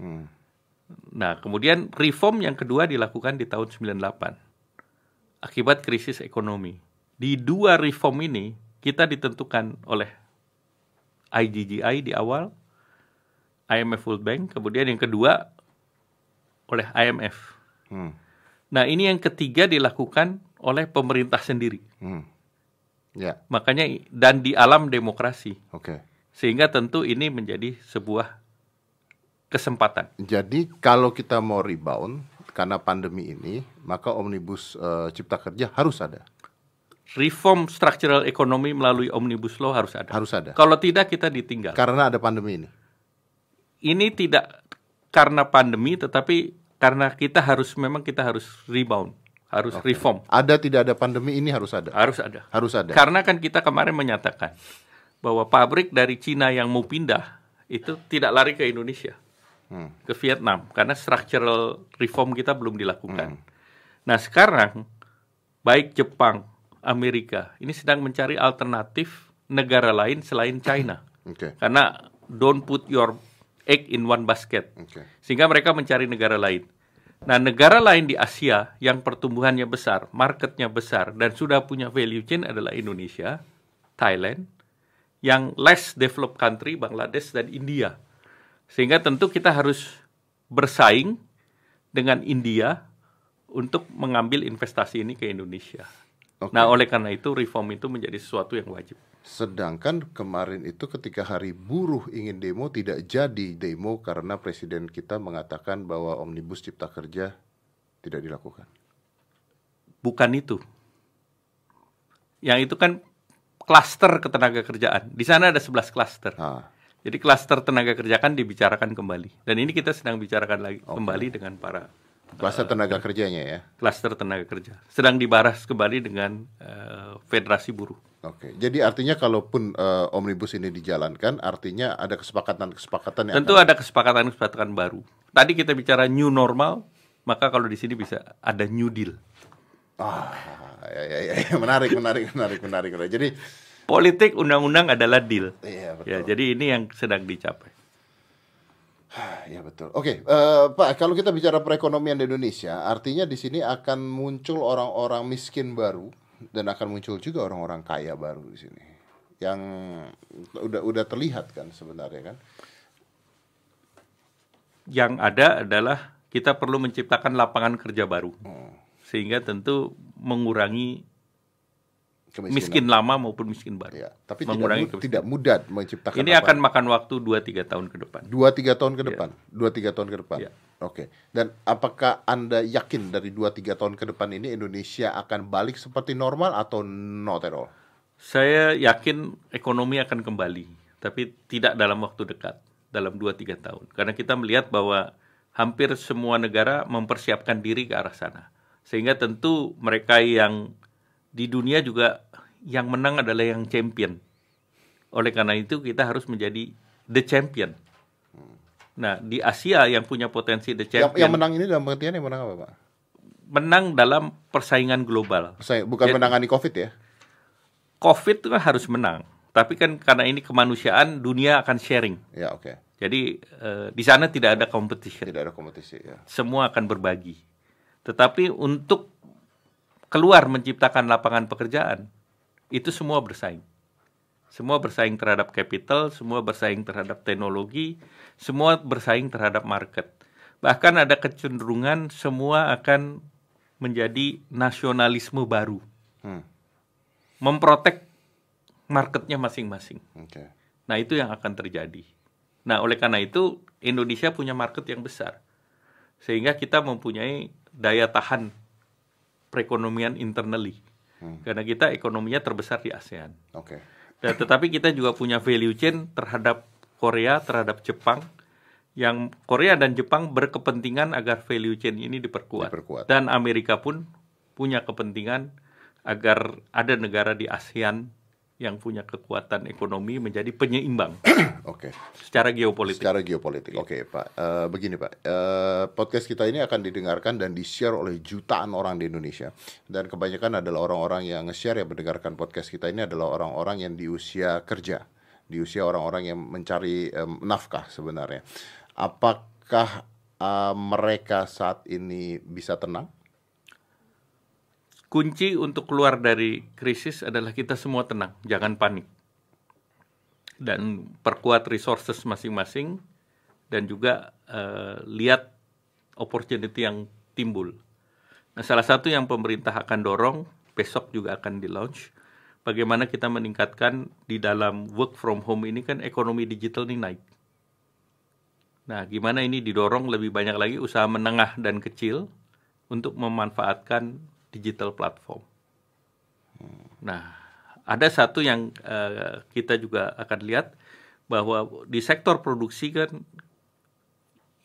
Speaker 2: Hmm Nah, kemudian reform yang kedua dilakukan di tahun 98 akibat krisis ekonomi. Di dua reform ini kita ditentukan oleh IGGI di awal, IMF World Bank, kemudian yang kedua oleh IMF. Hmm. Nah, ini yang ketiga dilakukan oleh pemerintah sendiri. Hmm. Yeah. Makanya dan di alam demokrasi.
Speaker 1: Okay.
Speaker 2: Sehingga tentu ini menjadi sebuah kesempatan.
Speaker 1: Jadi kalau kita mau rebound karena pandemi ini, maka omnibus uh, cipta kerja harus ada.
Speaker 2: Reform structural ekonomi melalui omnibus law harus ada.
Speaker 1: Harus ada.
Speaker 2: Kalau tidak kita ditinggal.
Speaker 1: Karena ada pandemi ini.
Speaker 2: Ini tidak karena pandemi, tetapi karena kita harus memang kita harus rebound, harus okay. reform.
Speaker 1: Ada tidak ada pandemi ini harus ada.
Speaker 2: Harus ada.
Speaker 1: Harus ada.
Speaker 2: Karena kan kita kemarin menyatakan bahwa pabrik dari Cina yang mau pindah itu tidak lari ke Indonesia hmm. ke Vietnam karena structural reform kita belum dilakukan. Hmm. Nah sekarang baik Jepang, Amerika ini sedang mencari alternatif negara lain selain China. Okay. Karena don't put your egg in one basket. Okay. Sehingga mereka mencari negara lain. Nah, negara lain di Asia yang pertumbuhannya besar, marketnya besar, dan sudah punya value chain adalah Indonesia, Thailand, yang less developed country, Bangladesh, dan India. Sehingga tentu kita harus bersaing dengan India untuk mengambil investasi ini ke Indonesia. Okay. Nah, oleh karena itu reform itu menjadi sesuatu yang wajib.
Speaker 1: Sedangkan kemarin itu ketika hari buruh ingin demo tidak jadi demo karena presiden kita mengatakan bahwa omnibus cipta kerja tidak dilakukan.
Speaker 2: Bukan itu. Yang itu kan klaster ketenaga kerjaan. Di sana ada 11 klaster. Ah. Jadi klaster tenaga kerja kan dibicarakan kembali. Dan ini kita sedang bicarakan lagi okay. kembali dengan para
Speaker 1: klaster uh, tenaga kerjanya ya.
Speaker 2: Klaster tenaga kerja sedang dibahas kembali dengan uh, federasi buruh.
Speaker 1: Oke, jadi artinya kalaupun uh, omnibus ini dijalankan, artinya ada kesepakatan-kesepakatan
Speaker 2: yang tentu akan... ada kesepakatan-kesepakatan baru. Tadi kita bicara new normal, maka kalau di sini bisa ada new deal.
Speaker 1: Ah, ya, ya, ya, ya. menarik, menarik, menarik, menarik, menarik. Jadi
Speaker 2: politik undang-undang adalah deal.
Speaker 1: Iya, betul.
Speaker 2: Ya, jadi ini yang sedang dicapai.
Speaker 1: Ya betul. Oke, uh, Pak, kalau kita bicara perekonomian di Indonesia, artinya di sini akan muncul orang-orang miskin baru dan akan muncul juga orang-orang kaya baru di sini yang udah udah terlihat kan sebenarnya kan
Speaker 2: yang ada adalah kita perlu menciptakan lapangan kerja baru hmm. sehingga tentu mengurangi Kemiskinan. miskin lama maupun miskin baru.
Speaker 1: Ya, tapi mengurangi tidak, tidak mudah menciptakan.
Speaker 2: Ini apa? akan makan waktu 2-3 tahun ke depan.
Speaker 1: 2-3 tahun ke iya. depan. Dua tiga tahun ke depan. Ya. Oke. Dan apakah Anda yakin dari 2-3 tahun ke depan ini Indonesia akan balik seperti normal atau not at all?
Speaker 2: Saya yakin ekonomi akan kembali, tapi tidak dalam waktu dekat, dalam 2-3 tahun. Karena kita melihat bahwa hampir semua negara mempersiapkan diri ke arah sana. Sehingga tentu mereka yang di dunia juga yang menang adalah yang champion. Oleh karena itu kita harus menjadi the champion. Nah, di Asia yang punya potensi the champion.
Speaker 1: Yang, yang menang ini dalam pengertian yang menang apa, Pak?
Speaker 2: Menang dalam persaingan global.
Speaker 1: bukan Jadi, menangani Covid ya?
Speaker 2: Covid itu kan harus menang. Tapi kan karena ini kemanusiaan, dunia akan sharing.
Speaker 1: Ya, oke. Okay.
Speaker 2: Jadi uh, di sana tidak ada kompetisi.
Speaker 1: Tidak ada kompetisi, ya.
Speaker 2: Semua akan berbagi. Tetapi untuk keluar menciptakan lapangan pekerjaan, itu semua bersaing. Semua bersaing terhadap capital, semua bersaing terhadap teknologi, semua bersaing terhadap market. Bahkan ada kecenderungan semua akan menjadi nasionalisme baru. Hmm. Memprotek marketnya masing-masing. Okay. Nah itu yang akan terjadi. Nah oleh karena itu Indonesia punya market yang besar. Sehingga kita mempunyai daya tahan perekonomian internally. Hmm. Karena kita ekonominya terbesar di ASEAN.
Speaker 1: Oke. Okay.
Speaker 2: Dan tetapi kita juga punya value chain terhadap Korea, terhadap Jepang yang Korea dan Jepang berkepentingan agar value chain ini diperkuat. diperkuat. Dan Amerika pun punya kepentingan agar ada negara di ASEAN yang punya kekuatan ekonomi menjadi penyeimbang.
Speaker 1: Oke. Okay.
Speaker 2: Secara geopolitik.
Speaker 1: Secara geopolitik. Oke, okay, Pak. Uh, begini, Pak. Uh, podcast kita ini akan didengarkan dan di-share oleh jutaan orang di Indonesia. Dan kebanyakan adalah orang-orang yang nge-share yang mendengarkan podcast kita ini adalah orang-orang yang di usia kerja, di usia orang-orang yang mencari um, nafkah sebenarnya. Apakah uh, mereka saat ini bisa tenang?
Speaker 2: Kunci untuk keluar dari krisis adalah kita semua tenang, jangan panik. Dan perkuat resources masing-masing dan juga uh, lihat opportunity yang timbul. Nah, salah satu yang pemerintah akan dorong besok juga akan di-launch bagaimana kita meningkatkan di dalam work from home ini kan ekonomi digital ini naik. Nah, gimana ini didorong lebih banyak lagi usaha menengah dan kecil untuk memanfaatkan digital platform. Nah, ada satu yang uh, kita juga akan lihat bahwa di sektor produksi kan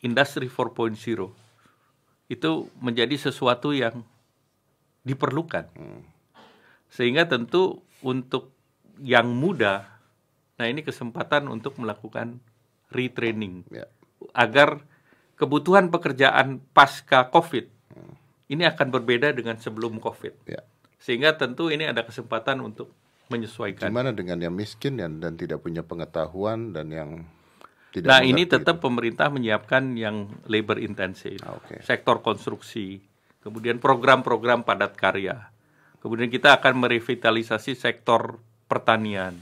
Speaker 2: industri 4.0 itu menjadi sesuatu yang diperlukan. Sehingga tentu untuk yang muda, nah ini kesempatan untuk melakukan retraining ya. agar kebutuhan pekerjaan pasca COVID ini akan berbeda dengan sebelum COVID. Ya. Sehingga tentu ini ada kesempatan untuk menyesuaikan.
Speaker 1: Gimana dengan yang miskin dan, dan tidak punya pengetahuan dan yang tidak
Speaker 2: Nah, ini tetap itu. pemerintah menyiapkan yang labor intensive, ah, okay. sektor konstruksi, kemudian program-program padat karya. Kemudian kita akan merevitalisasi sektor pertanian,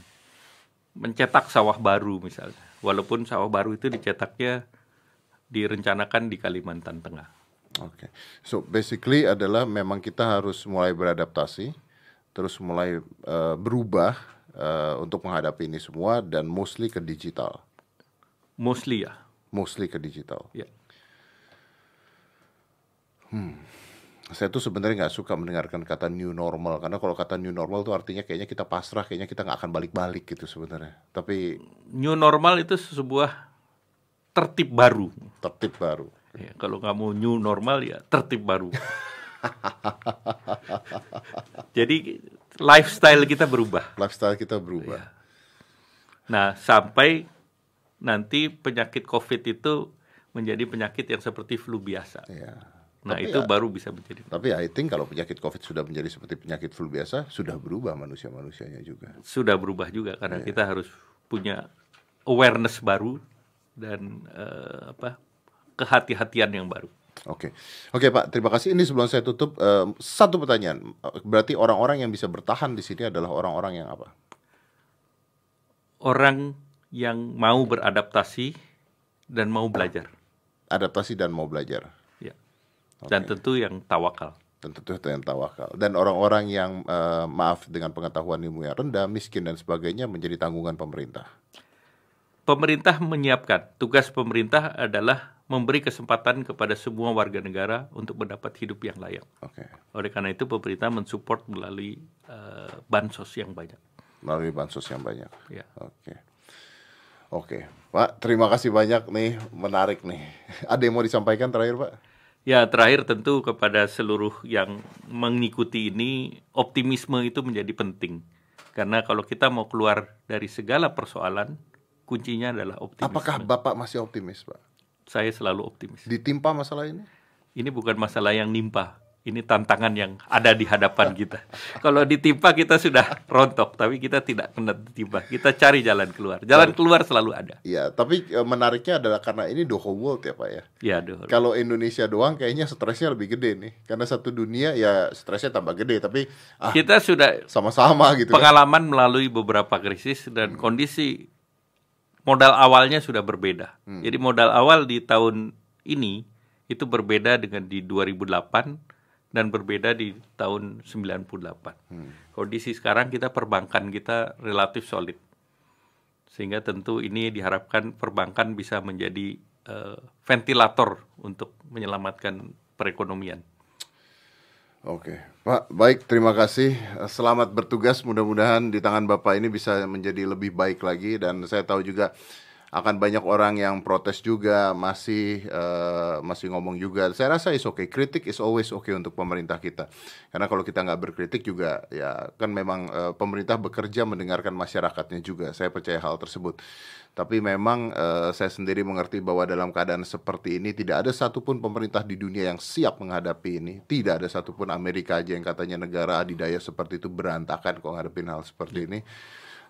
Speaker 2: mencetak sawah baru misalnya. Walaupun sawah baru itu dicetaknya direncanakan di Kalimantan Tengah.
Speaker 1: Oke, okay. so basically adalah memang kita harus mulai beradaptasi, terus mulai uh, berubah uh, untuk menghadapi ini semua dan mostly ke digital.
Speaker 2: Mostly ya.
Speaker 1: Mostly ke digital.
Speaker 2: Ya. Yeah.
Speaker 1: Hmm. Saya tuh sebenarnya nggak suka mendengarkan kata new normal karena kalau kata new normal tuh artinya kayaknya kita pasrah, kayaknya kita nggak akan balik-balik gitu sebenarnya. Tapi
Speaker 2: new normal itu sebuah tertib baru.
Speaker 1: Tertib baru.
Speaker 2: Ya, kalau kamu new normal ya tertib baru. Jadi lifestyle kita berubah.
Speaker 1: Lifestyle kita berubah.
Speaker 2: Ya. Nah, sampai nanti penyakit COVID itu menjadi penyakit yang seperti flu biasa.
Speaker 1: Ya.
Speaker 2: Nah,
Speaker 1: Tapi
Speaker 2: itu
Speaker 1: ya-
Speaker 2: baru bisa menjadi.
Speaker 1: Tapi I think kalau penyakit COVID sudah menjadi seperti penyakit flu biasa, sudah berubah manusia-manusianya juga.
Speaker 2: Sudah berubah juga karena kita harus punya awareness baru dan eh, apa? Kehati-hatian yang baru.
Speaker 1: Oke, oke Pak, terima kasih. Ini sebelum saya tutup, eh, satu pertanyaan. Berarti orang-orang yang bisa bertahan di sini adalah orang-orang yang apa?
Speaker 2: Orang yang mau beradaptasi dan mau belajar.
Speaker 1: Adaptasi dan mau belajar.
Speaker 2: Ya. Dan tentu yang tawakal.
Speaker 1: Dan tentu itu yang tawakal. Dan orang-orang yang eh, maaf dengan pengetahuan ilmu yang rendah, miskin dan sebagainya menjadi tanggungan pemerintah.
Speaker 2: Pemerintah menyiapkan. Tugas pemerintah adalah memberi kesempatan kepada semua warga negara untuk mendapat hidup yang layak.
Speaker 1: Oke,
Speaker 2: Oleh karena itu pemerintah mensupport melalui eh, bansos yang banyak.
Speaker 1: melalui bansos yang banyak.
Speaker 2: Ya.
Speaker 1: Oke. Oke, Pak, terima kasih banyak nih, menarik nih. Ada yang mau disampaikan terakhir, Pak?
Speaker 2: Ya terakhir tentu kepada seluruh yang mengikuti ini optimisme itu menjadi penting karena kalau kita mau keluar dari segala persoalan kuncinya adalah optimisme.
Speaker 1: Apakah Bapak masih optimis, Pak?
Speaker 2: Saya selalu optimis.
Speaker 1: Ditimpa masalah ini?
Speaker 2: Ini bukan masalah yang nimpa, ini tantangan yang ada di hadapan kita. Kalau ditimpa kita sudah rontok, tapi kita tidak kena ditimpa. Kita cari jalan keluar. Jalan keluar selalu ada.
Speaker 1: Iya, tapi eh, menariknya adalah karena ini the whole world ya, Pak ya.
Speaker 2: Ya, aduh.
Speaker 1: Kalau Indonesia doang kayaknya stresnya lebih gede nih. Karena satu dunia ya stresnya tambah gede, tapi ah
Speaker 2: Kita sudah
Speaker 1: sama-sama gitu. kan.
Speaker 2: pengalaman melalui beberapa krisis dan kondisi modal awalnya sudah berbeda. Jadi modal awal di tahun ini itu berbeda dengan di 2008 dan berbeda di tahun 98. Kondisi sekarang kita perbankan kita relatif solid. Sehingga tentu ini diharapkan perbankan bisa menjadi eh, ventilator untuk menyelamatkan perekonomian.
Speaker 1: Oke, Pak, baik, terima kasih. Selamat bertugas. Mudah-mudahan di tangan Bapak ini bisa menjadi lebih baik lagi. Dan saya tahu juga akan banyak orang yang protes juga, masih eh, masih ngomong juga. Saya rasa is okay. Kritik is always okay untuk pemerintah kita. Karena kalau kita nggak berkritik juga, ya kan memang eh, pemerintah bekerja mendengarkan masyarakatnya juga. Saya percaya hal tersebut. Tapi memang eh, saya sendiri mengerti bahwa dalam keadaan seperti ini tidak ada satupun pemerintah di dunia yang siap menghadapi ini. Tidak ada satupun Amerika aja yang katanya negara adidaya seperti itu berantakan kok ngadepin hal seperti ini.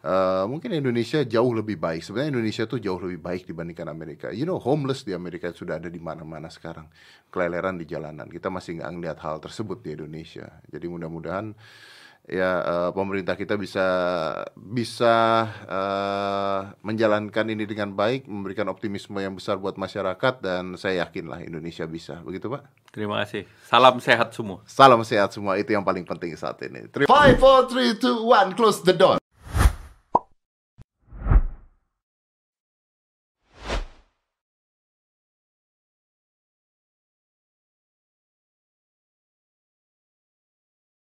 Speaker 1: Eh, mungkin Indonesia jauh lebih baik. Sebenarnya Indonesia tuh jauh lebih baik dibandingkan Amerika. You know, homeless di Amerika sudah ada di mana-mana sekarang. Keleleran di jalanan. Kita masih nggak ngeliat hal tersebut di Indonesia. Jadi mudah-mudahan ya eh, pemerintah kita bisa bisa eh, menjalankan ini dengan baik, memberikan optimisme yang besar buat masyarakat dan saya yakinlah Indonesia bisa. Begitu, Pak?
Speaker 2: Terima kasih. Salam sehat semua.
Speaker 1: Salam sehat semua itu yang paling penting saat ini. Five, four, three, two, one, close the door.